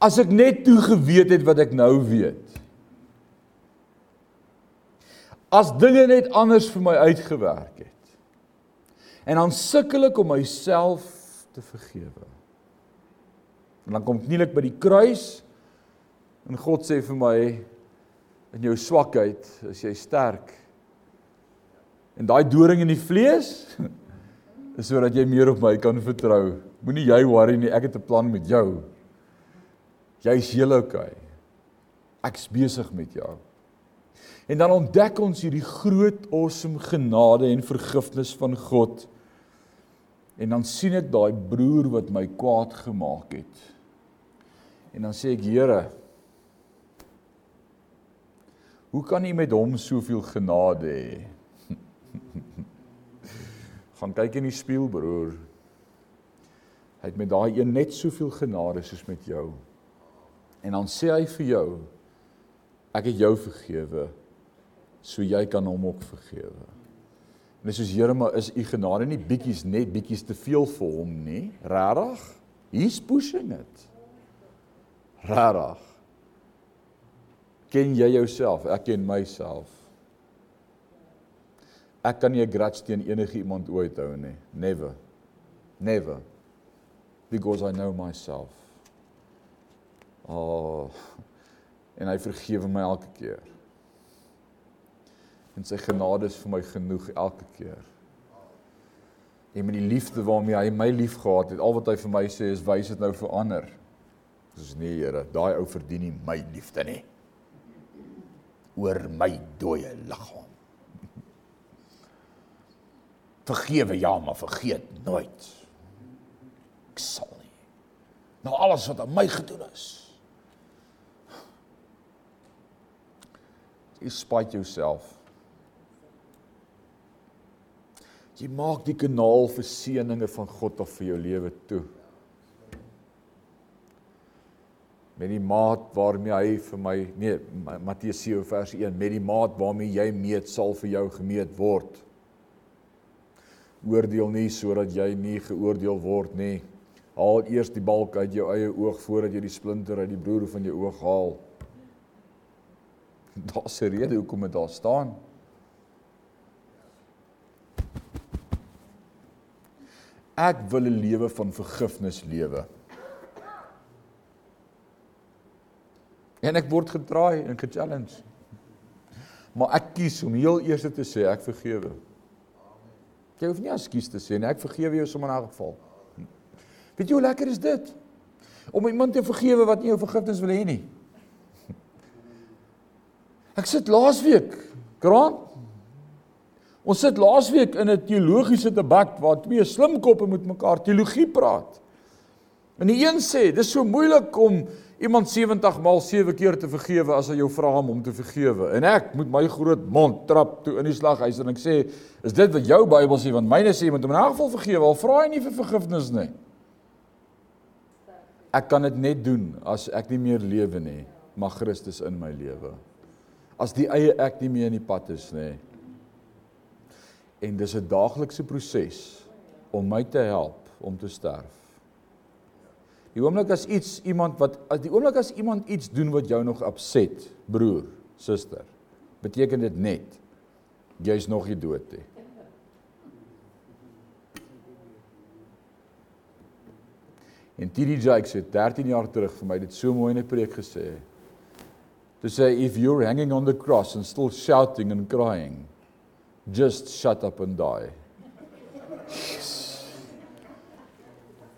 Speaker 1: As ek net toe geweet het wat ek nou weet. As dinge net anders vir my uitgewerk het. En dan sukkel ek om myself te vergewe. En dan kom ek nielik by die kruis en God sê vir my in jou swakheid is jy sterk. En daai doring in die vlees is sodat jy meer op my kan vertrou. Moenie jy worry nie, ek het 'n plan met jou. Jy's heel okay. Ek's besig met jou. En dan ontdek ons hierdie groot awesome genade en vergifnis van God. En dan sien ek daai broer wat my kwaad gemaak het. En dan sê ek Here, hoe kan U met hom soveel genade hê? Gaan kyk in die spieël broer. Hy het met daai een net soveel genade soos met jou. En dan sê hy vir jou ek het jou vergewe so jy kan hom ook vergewe. En dis soos Here maar is u genade nie bietjies net bietjies te veel vir hom nie. Regtig? He's pushing it. Regtig. Ken jy jouself? Ek ken myself. Ek kan nie 'n grudge teen enige iemand ooit hou nie. Never. Never. Because I know myself. Oh. En hy vergewe my elke keer. En sy genade is vir my genoeg elke keer. En met die liefde waarmee hy my liefgehad het, al wat hy vir my sê is wys dit nou vir ander. Dis nee Here, daai ou verdien nie my liefde nie. Oor my dooie liggaam. Vergewe ja, maar vergeet nooit. Ek sal nie. Nou alles wat aan my gedoen is. Jy spyt jouself. Jy maak die kanaal vir seëninge van God of vir jou lewe toe. Met die maat waarmee hy vir my nee Matteus 7 vers 1 met die maat waarmee jy meet sal vir jou gemeet word. Oordeel nie sodat jy nie geoordeel word nie. Haal eers die balk uit jou eie oog voordat jy die splinter uit die broer van jou oog haal. Daar's 'n rede hoekom dit daar staan. Ek wil 'n lewe van vergifnis lewe. En ek word gedraai en ge-challenge. Maar ek kies om heel eers te sê ek vergewe. Jy hoef nie ekskuus te sê nie, ek vergewe jou sommer in 'n geval. Weet jy hoe lekker is dit? Om iemand te vergewe wat nie jou vergifnis wil hê nie. Ek sit laasweek, graan. Ons sit laasweek in 'n teologiese debat waar twee slim koppe met mekaar teologie praat. En die een sê, dis so moeilik om iemand 70 maal 7 keer te vergewe as hy jou vra om hom te vergewe. En ek moet my groot mond trap toe in die slaghuis en ek sê, is dit wat jou Bybel sê want myne sê jy moet hom in 'n geval vergewe al vra hy nie vir vergifnis nie. Ek kan dit net doen as ek nie meer lewe nie, maar Christus in my lewe. As die eie ek nie meer in die pad is nie. En dis 'n daaglikse proses om my te help om te sterf. Die oomblik as iets iemand wat as die oomblik as iemand iets doen wat jou nog opset, broer, suster, beteken dit net jy's nog nie dood nie. En TD Jakes het 13 jaar terug vir my dit so mooi in 'n preek gesê. To say if you're hanging on the cross and still shouting and crying, just shut up and die.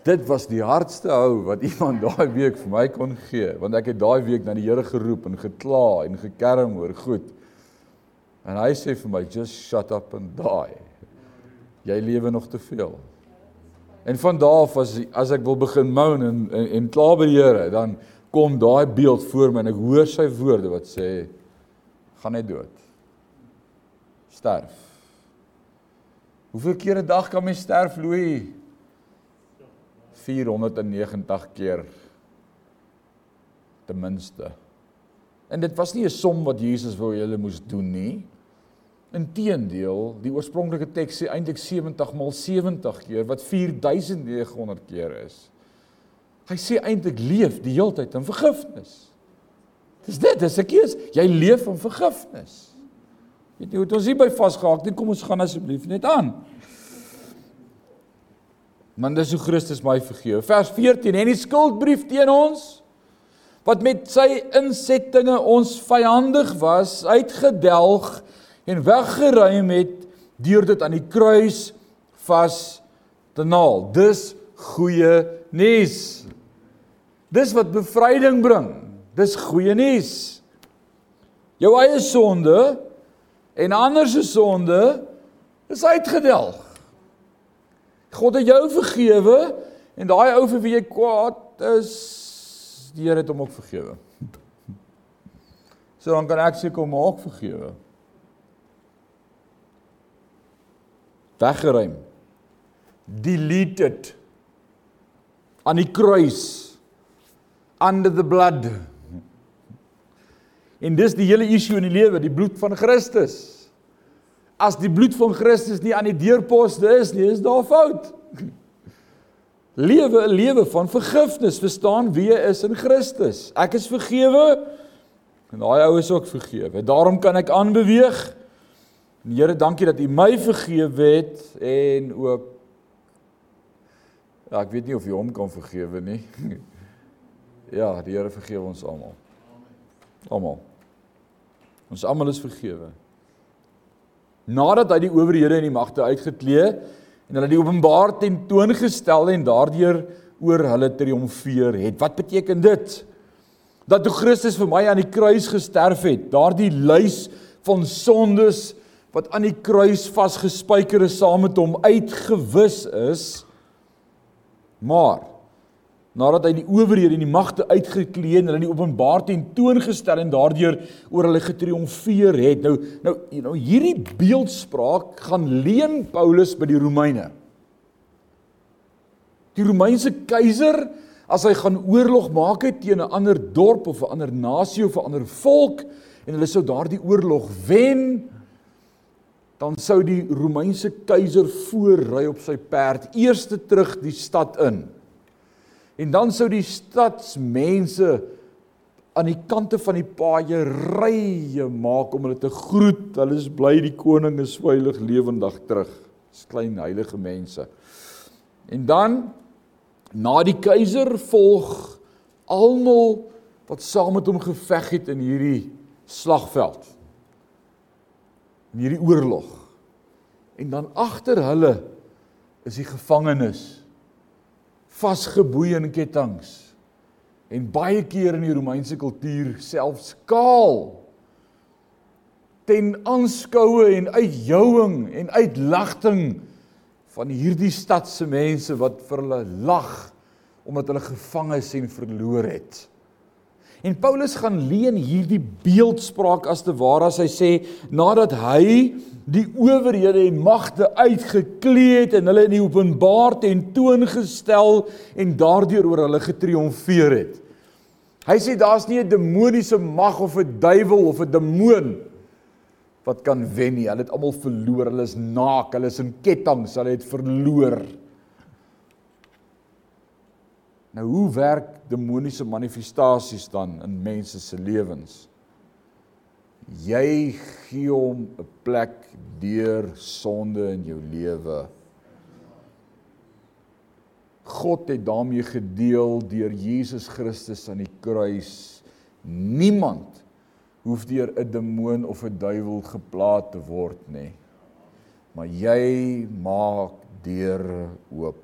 Speaker 1: Dit was die hardste hou wat iemand daai week vir my kon gee, want ek het daai week na die Here geroep en gekla en gekerm oor goed. En hy sê vir my just shut up and die. Jy lewe nog te veel. En van daardie af as as ek wil begin moan en en, en kla by die Here, dan kom daai beeld voor my en ek hoor sy woorde wat sê gaan net dood. Sterf. Hoeveel kere 'n dag kan mens sterf, Louis? 490 keer ten minste. En dit was nie 'n som wat Jesus wou julle moes doen nie. Inteendeel, die oorspronklike teks sê eintlik 70 maal 70 keer wat 4900 keer is. Hy sê eintlik leef die heeltyd in vergifnis. Dis dit, dis 'n keus. Jy leef in vergifnis. Weet jy hoe dit ons hier by vasgehaak, net kom ons gaan asseblief net aan. Want dis hoe Christus my vergewe. Vers 14 en die skuldbrief teen ons wat met sy insettinge ons vyandig was, uitgedelg en weggeruim het deur dit aan die kruis vas te naal. Dis goeie nuus. Dis wat bevryding bring. Dis goeie nuus. Jou eie sonde en ander se sonde is uitgedelg. God het jou vergewe en daai ou vir wie jy kwaad is, die Here het hom ook vergewe. So dan kan ek seker hom ook vergewe. Weggeruim. Deleted. Aan die kruis. Under the blood. En dis die hele issue in die lewe, die bloed van Christus as die bloed van Christus nie aan die deurposte is nie, is daar fout. Lewe 'n lewe van vergifnis, verstaan wie jy is in Christus. Ek is vergewe en daai ou is ook vergewe. Daarom kan ek aanbeweeg. En Here, dankie dat U my vergewe het en ook Ja, ek weet nie of jy hom kan vergewe nie. Ja, die Here vergewe ons almal. Almal. Ons almal is vergewe nadat hy die owerhede en die magte uitgeklee en hulle die openbaar tentoongestel en daardeur oor hulle triomfeer het. Wat beteken dit? Dat toe Christus vir my aan die kruis gesterf het, daardie lys van sondes wat aan die kruis vasgespijker is saam met hom uitgewis is. Maar nadat hy die owerhede en die magte uitgeklee en hulle in die openbaar tentoongestel en daardeur oor hulle getriomfeer het. Nou nou nou hierdie beeldspraak gaan leen Paulus by die Romeine. Die Romeinse keiser as hy gaan oorlog maak teen 'n ander dorp of 'n ander nasie of 'n ander volk en hulle sou daardie oorlog wen dan sou die Romeinse keiser voorry op sy perd eerste terug die stad in En dan sou die stadsmense aan die kante van die paaie rye maak om hulle te groet. Hulle is bly die koning is veilig lewendig terug. Dis klein heilige mense. En dan na die keiser volg almal wat saam met hom geveg het in hierdie slagveld. In hierdie oorlog. En dan agter hulle is die gevangenes vasgeboei in kettinge en baie keer in die Romeinse kultuur selfs kaal ten aanskoue en uitjouing en uitlagting van hierdie stad se mense wat vir hulle lag omdat hulle gevang is en verloor het. En Paulus gaan leen hierdie beeldspraak as te ware as hy sê nadat hy die owerhede en magte uitgeklee het en hulle in die openbaar ten toon gestel en daardeur oor hulle getriomfeer het. Hy sê daar's nie 'n demoniese mag of 'n duiwel of 'n demoon wat kan wen nie. Hulle het almal verloor. Hulle is naak. Hulle is in kettinge. Hulle het verloor. Nou hoe werk demoniese manifestasies dan in mense se lewens? Jy gee hom 'n plek deur sonde in jou lewe. God het daarmee gedeel deur Jesus Christus aan die kruis. Niemand hoef deur 'n demoon of 'n duiwel geplaag te word nie. Maar jy maak deur oop.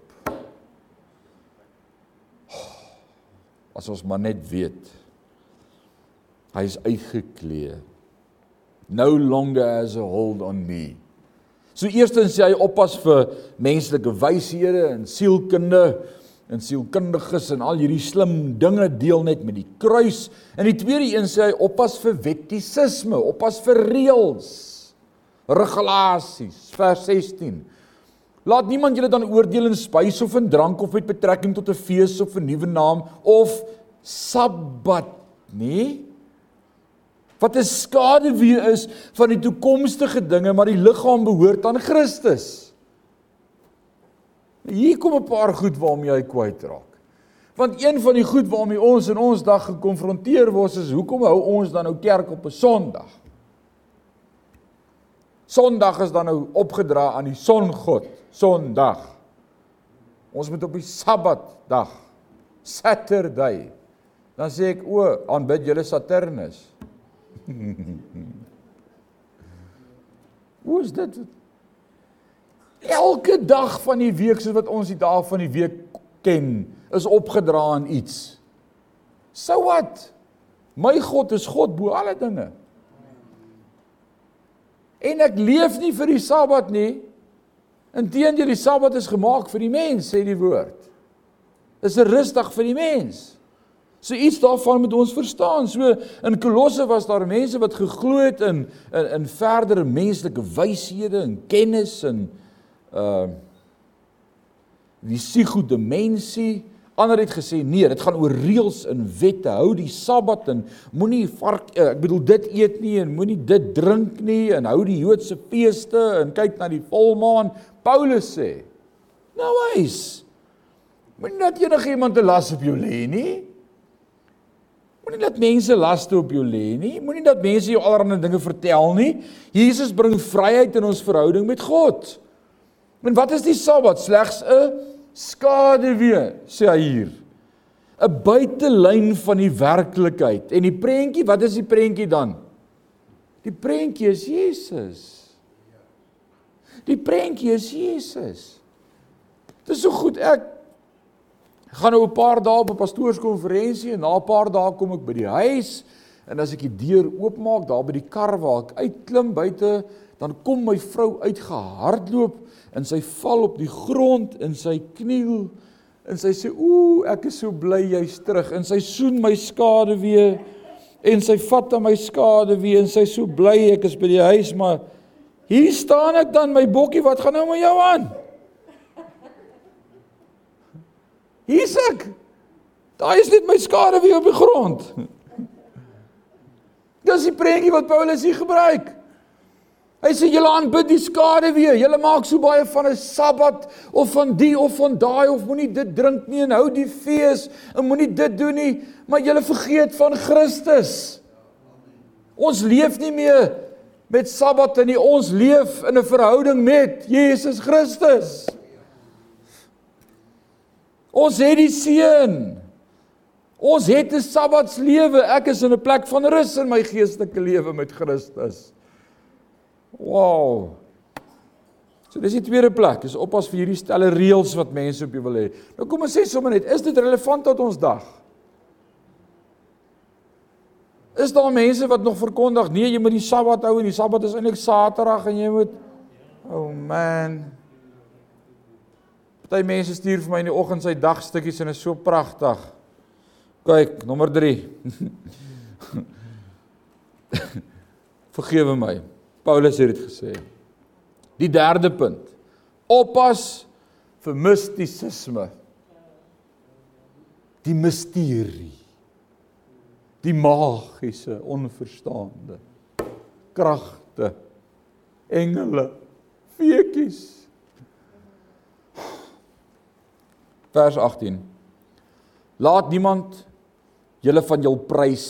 Speaker 1: As ons maar net weet. Hy is uitgeklee. No longer has a hold on me. So eerstens sê hy oppas vir menslike wyshede en sielkunde en sielkundiges en al hierdie slim dinge deel net met die kruis. En die tweede een sê hy oppas vir wettisisme, oppas vir reëls, regulasies, vers 16. Laat niemand julle dan oordeel in spys of in drank of met betrekking tot 'n fees of 'n nuwe naam of Sabbat, nie? Wat 'n skade wie is van die toekomstige dinge, maar die liggaam behoort aan Christus. Hier kom 'n paar goed waarmee jy kwytraak. Want een van die goed waarmee ons in ons dag gekonfronteer word is hoekom hou ons dan nou kerk op 'n Sondag? Sondag is dan nou opgedra aan die songod, Sondag. Ons moet op die Sabbat dag, Saturday. Dan sê ek o, aanbid julle Saturnus. Hoe is dit? Elke dag van die week soos wat ons die dae van die week ken, is opgedra aan iets. So wat? My God is God bo alle dinge. En ek leef nie vir die Sabbat nie. Inteendeel die Sabbat is gemaak vir die mens, sê die woord. Dis 'n rusdag vir die mens. So iets daarvan moet ons verstaan. So in Kolosse was daar mense wat geglo het in in in verdere menslike wyshede en kennis en uh die psigodemensie. Ander het gesê nee, dit gaan oor reëls en wette. Hou die Sabbat en moenie vark uh, ek bedoel dit eet nie en moenie dit drink nie en hou die Joodse feeste en kyk na die volmaan. Paulus sê: "Nou wys. Moenie dat enigiemand 'n las op jou lê nie." Moenie dat mense laste op jou lê nie. Moenie dat mense jou allerlei dinge vertel nie. Jesus bring vryheid in ons verhouding met God. En wat is die Sabbat? Slegs 'n skaduwee, sê hy hier. 'n Buitelyn van die werklikheid. En die prentjie, wat is die prentjie dan? Die prentjie is Jesus. Die prentjie is Jesus. Dit is so goed ek gaan nou 'n paar dae op 'n pastoorskonferensie en na 'n paar dae kom ek by die huis. En as ek die deur oopmaak daar by die kar waar ek uitklim buite dan kom my vrou uitgehardloop en sy val op die grond en sy kniel en sy sê ooh ek is so bly jy's terug. En sy soen my skade weer en sy vat aan my skade weer en sy so bly ek is by die huis maar hier staan ek dan my bokkie wat gaan nou met jou aan hier's ek daai is net my skade weer op die grond dis die prentjie wat Paulus hier gebruik Hy sê julle aanbid die skade weer. Julle maak so baie van 'n Sabbat of van die of van daai of moenie dit drink nie en hou die fees en moenie dit doen nie, maar julle vergeet van Christus. Ons leef nie meer met Sabbat nie. Ons leef in 'n verhouding met Jesus Christus. Ons het die seën. Ons het 'n Sabbatslewe. Ek is in 'n plek van rus in my geestelike lewe met Christus. Wow. So dis die tweede plek. Is oppas vir hierdie stelle reëls wat mense op jou wil hê. Nou kom ons sê sommer net, is dit relevant tot ons dag? Is daar mense wat nog verkondig nee, jy moet die Sabbat hou en die Sabbat is eintlik Saterdag en jy moet Oh man. Party mense stuur vir my in die oggend sy dagstukkies en is so pragtig. Kyk, nommer 3. Vergewe my. Paulus het dit gesê. Die derde punt. Oppas vir mistisisme. Die misterie. Die magiese, onverstaande kragte. Engele, feetjies. Vers 18. Laat niemand julle van jul prys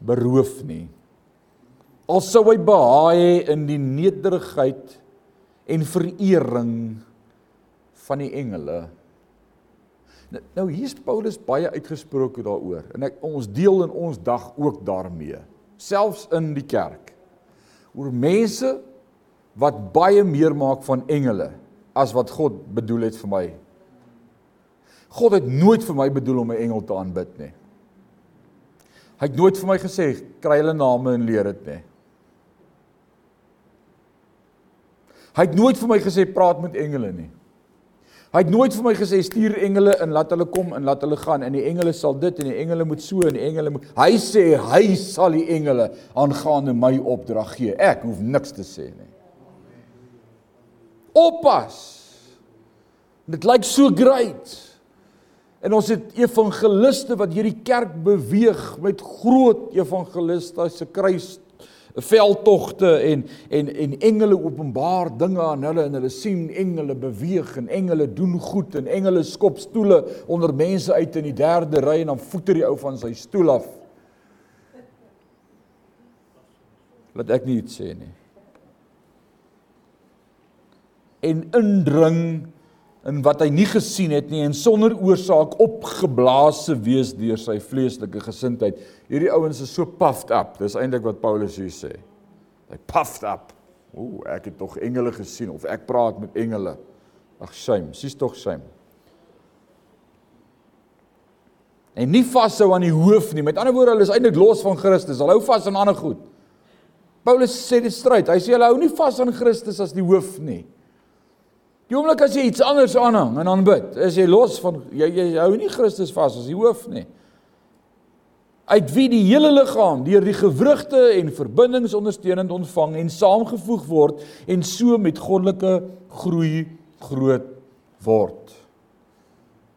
Speaker 1: beroof nie al sou hy behaai in die nederigheid en verering van die engele. Nou, nou hier's Paulus baie uitgesproke daaroor en ek ons deel in ons dag ook daarmee, selfs in die kerk. Oor mense wat baie meer maak van engele as wat God bedoel het vir my. God het nooit vir my bedoel om 'n engel te aanbid nie. Hy het nooit vir my gesê kry hulle name en leer dit nie. Hy het nooit vir my gesê praat met engele nie. Hy het nooit vir my gesê stuur engele en laat hulle kom en laat hulle gaan en die engele sal dit en die engele moet so en die engele moet Hy sê hy sal die engele aangaande my opdrag gee. Ek hoef niks te sê nie. Oppas. Dit lyk so great. En ons het evangeliste wat hierdie kerk beweeg met groot evangeliste se kruis veldtogte en en en engele openbaar dinge aan hulle en hulle sien engele beweeg en engele doen goed en engele skop stoele onder mense uit in die derde ry en dan voeter die ou van sy stoel af. Laat ek nie iets sê nie. En indring in wat hy nie gesien het nie en sonder oorsaak opgeblaas wees deur sy vleeslike gesindheid. Hierdie ouens is so puffed up. Dis eintlik wat Paulus hier sê. Hy puffed up. Ooh, ek het tog engele gesien of ek praat met engele. Ag shame, sies tog shame. En nie vashou aan die hoof nie. Met ander woorde, hulle is eintlik los van Christus. Hulle hou vas aan ander goed. Paulus sê dit stryd. Hy sê hulle hou nie vas aan Christus as die hoof nie. Die oomblik as jy iets anders aanhang en aanbid, is jy los van jy jy hou nie Christus vas as die hoof nie. Uit wie die hele liggaam deur die gewrigte en verbindings ondersteunend ontvang en saamgevoeg word en so met goddelike groei groot word.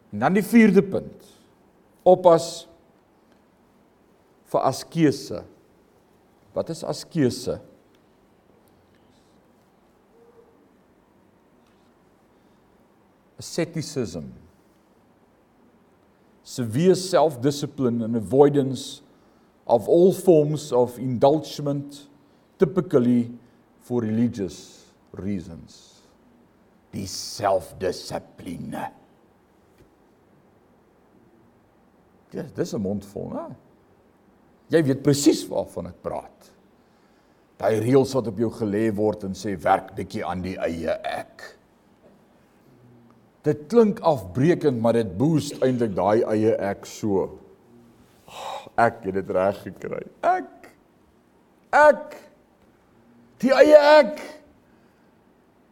Speaker 1: En dan die vierde punt. Oppas vir askese. Wat is askese? Asceticism, severe self discipline and avoidance of all forms of indulgement, typically for religious reasons. Die selfdissipline. Ja, dis 'n mond vol, hè? Jy weet presies waarvan ek praat. Daai reëls wat op jou gelê word en sê werk netjie aan die eie ek. Dit klink afbreekend, maar dit boost eintlik daai eie ek so. Ek het dit reg gekry. Ek ek die eie ek.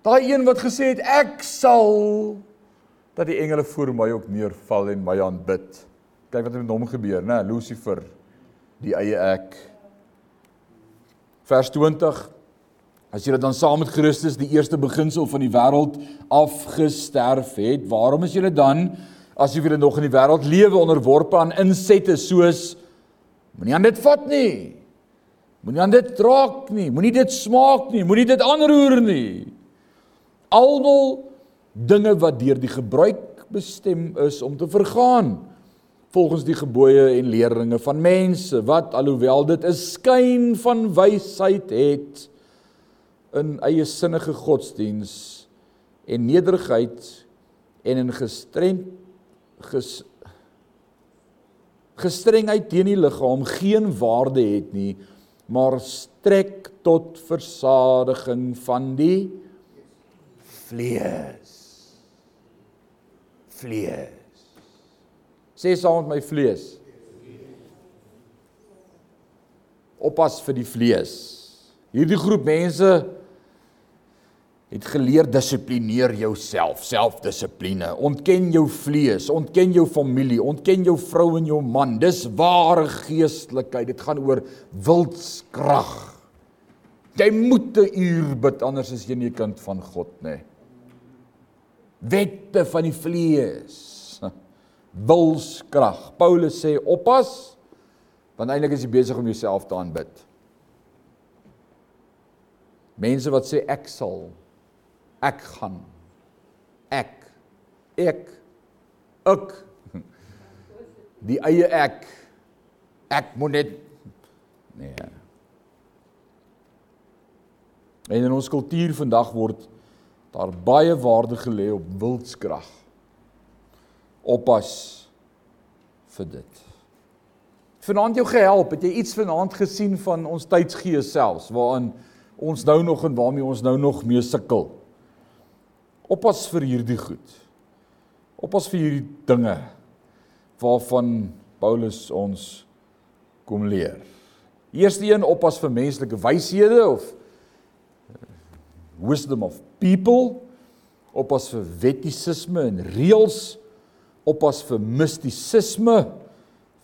Speaker 1: Daai een wat gesê het ek sal dat die engele voor my ook neerval en my aanbid. Kyk wat met hom gebeur, né? Lucifer, die eie ek. Vers 20 As julle dan saam met Christus die eerste beginsel van die wêreld afgesterf het, waarom is julle dan as julle nog in die wêreld lewe onderworpe aan insette soos moenie aan dit vat nie. Moenie aan dit raak nie, moenie dit smaak nie, moenie dit aanroer nie. Almal dinge wat deur die gebruik bestem is om te vergaan volgens die gebooie en leeringe van mense wat alhoewel dit 'n skyn van wysheid het in eie sinnige godsdiens en nederigheid en in gestremd ges gestrengheid teen die liggaam geen waarde het nie, maar strek tot versadiging van die vlees. Vlees. Sê saam met my vlees. Oppas vir die vlees. Hierdie groep mense het geleer dissiplineer jouself, selfdissipline. Ontken jou vlees, ontken jou familie, ontken jou vrou en jou man. Dis ware geestelikheid. Dit gaan oor wilskrag. Jy moet 'n uur bid anders is jy nie 'n kind van God nie. Wette van die vlees. Wilskrag. Paulus sê oppas want eintlik is jy besig om jouself te aanbid. Mense wat sê ek sal ek gaan. Ek. Ek. Ek. Die eie ek. Ek moet net nee. En in ons kultuur vandag word daar baie waarde gelê op wildskrag. Oppas vir dit. Vanaand jou gehelp. Het jy iets vanaand gesien van ons tydsgees selfs waarin ons nou nog en waarmee ons nou nog mee sukkel Oppas vir hierdie goed. Oppas vir hierdie dinge waarvan Paulus ons kom leer. Eerste een oppas vir menslike wyshede of wisdom of people. Oppas vir wettisisme en reëls. Oppas vir mistisisme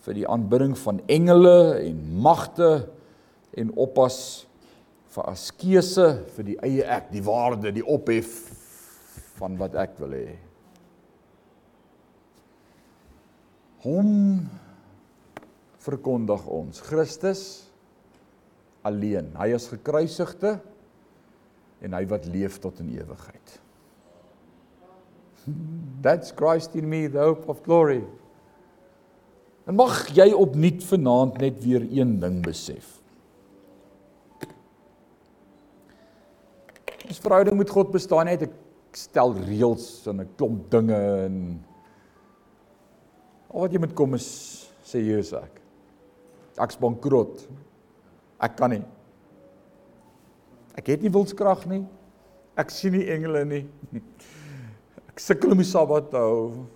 Speaker 1: vir die aanbidding van engele en magte en oppas vir askese vir die eie ek, die waarde, die ophef van wat ek wil hê. Hom verkondig ons Christus alleen. Hy is gekruisigde en hy wat leef tot in ewigheid. That's Christ in me, the hope of glory. En mag jy opnuut vanaand net weer een ding besef. Ons verhouding met God bestaan net 'n stel reëls en 'n klomp dinge en al wat jy moet kom is sê Jesus ek. Ek's bankrot. Ek kan nie. Ek het nie wilskrag nie. Ek sien nie engele nie. Ek sukkel om die Sabbat te hou.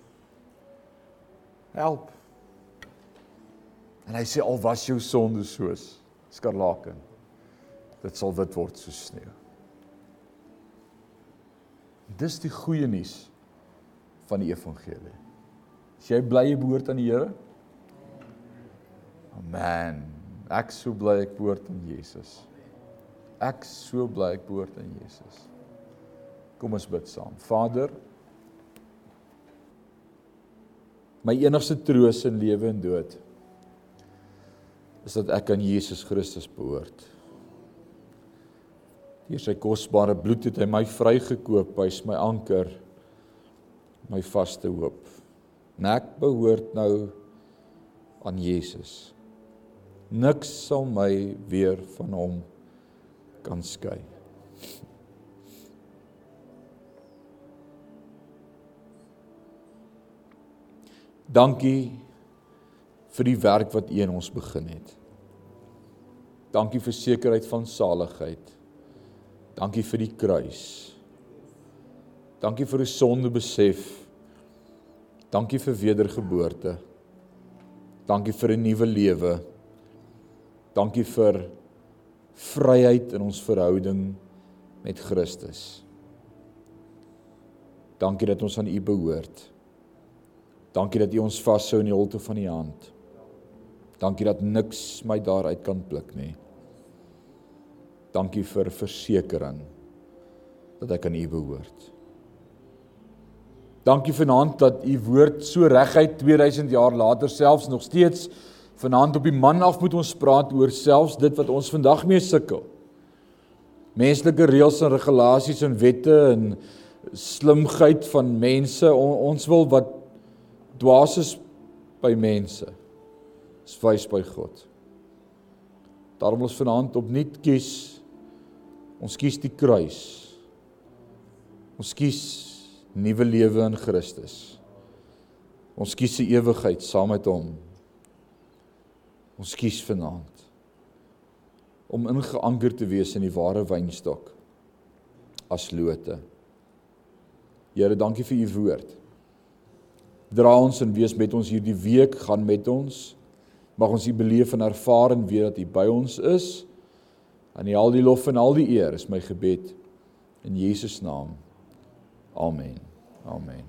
Speaker 1: Help. En hy sê al was jou sonde soos skarlaken, dit sal wit word soos sneeu. Dis die goeie nuus van die evangelie. Is jy bly jy behoort aan die Here? Amen. Ek so bly ek behoort aan Jesus. Ek so bly ek behoort aan Jesus. Kom ons bid saam. Vader, my enigste troos in lewe en dood is dat ek aan Jesus Christus behoort. Deur sy kosbare bloed het hy my vrygekoop, hy's my anker, my vaste hoop. En ek behoort nou aan Jesus. Niks sal my weer van hom kan skei. Dankie vir die werk wat U in ons begin het. Dankie vir sekerheid van saligheid. Dankie vir die kruis. Dankie vir 'n sonde besef. Dankie vir wedergeboorte. Dankie vir 'n nuwe lewe. Dankie vir vryheid in ons verhouding met Christus. Dankie dat ons aan U behoort. Dankie dat U ons vashou in die holte van U hand. Dankie dat niks my daaruit kan pluk nie. Dankie vir versekering dat ek aan U behoort. Dankie vanaand dat U woord so reguit 2000 jaar later selfs nog steeds vanaand op die man af moet ons praat oor selfs dit wat ons vandag mee sukkel. Menslike reëls en regulasies en wette en slimheid van mense on, ons wil wat dwaas is by mense is wys by God. Daarom ons vanaand opnuut kies Ons kies die kruis. Ons kies nuwe lewe in Christus. Ons kies 'n ewigheid saam met hom. Ons kies vanaand om ingeanker te wees in die ware wynstok as lote. Here, dankie vir u woord. Dra ons en wees met ons hierdie week, gaan met ons. Mag ons u beleef en ervaar en weet dat u by ons is. Aan U al die lof en al die eer is my gebed in Jesus naam. Amen. Amen.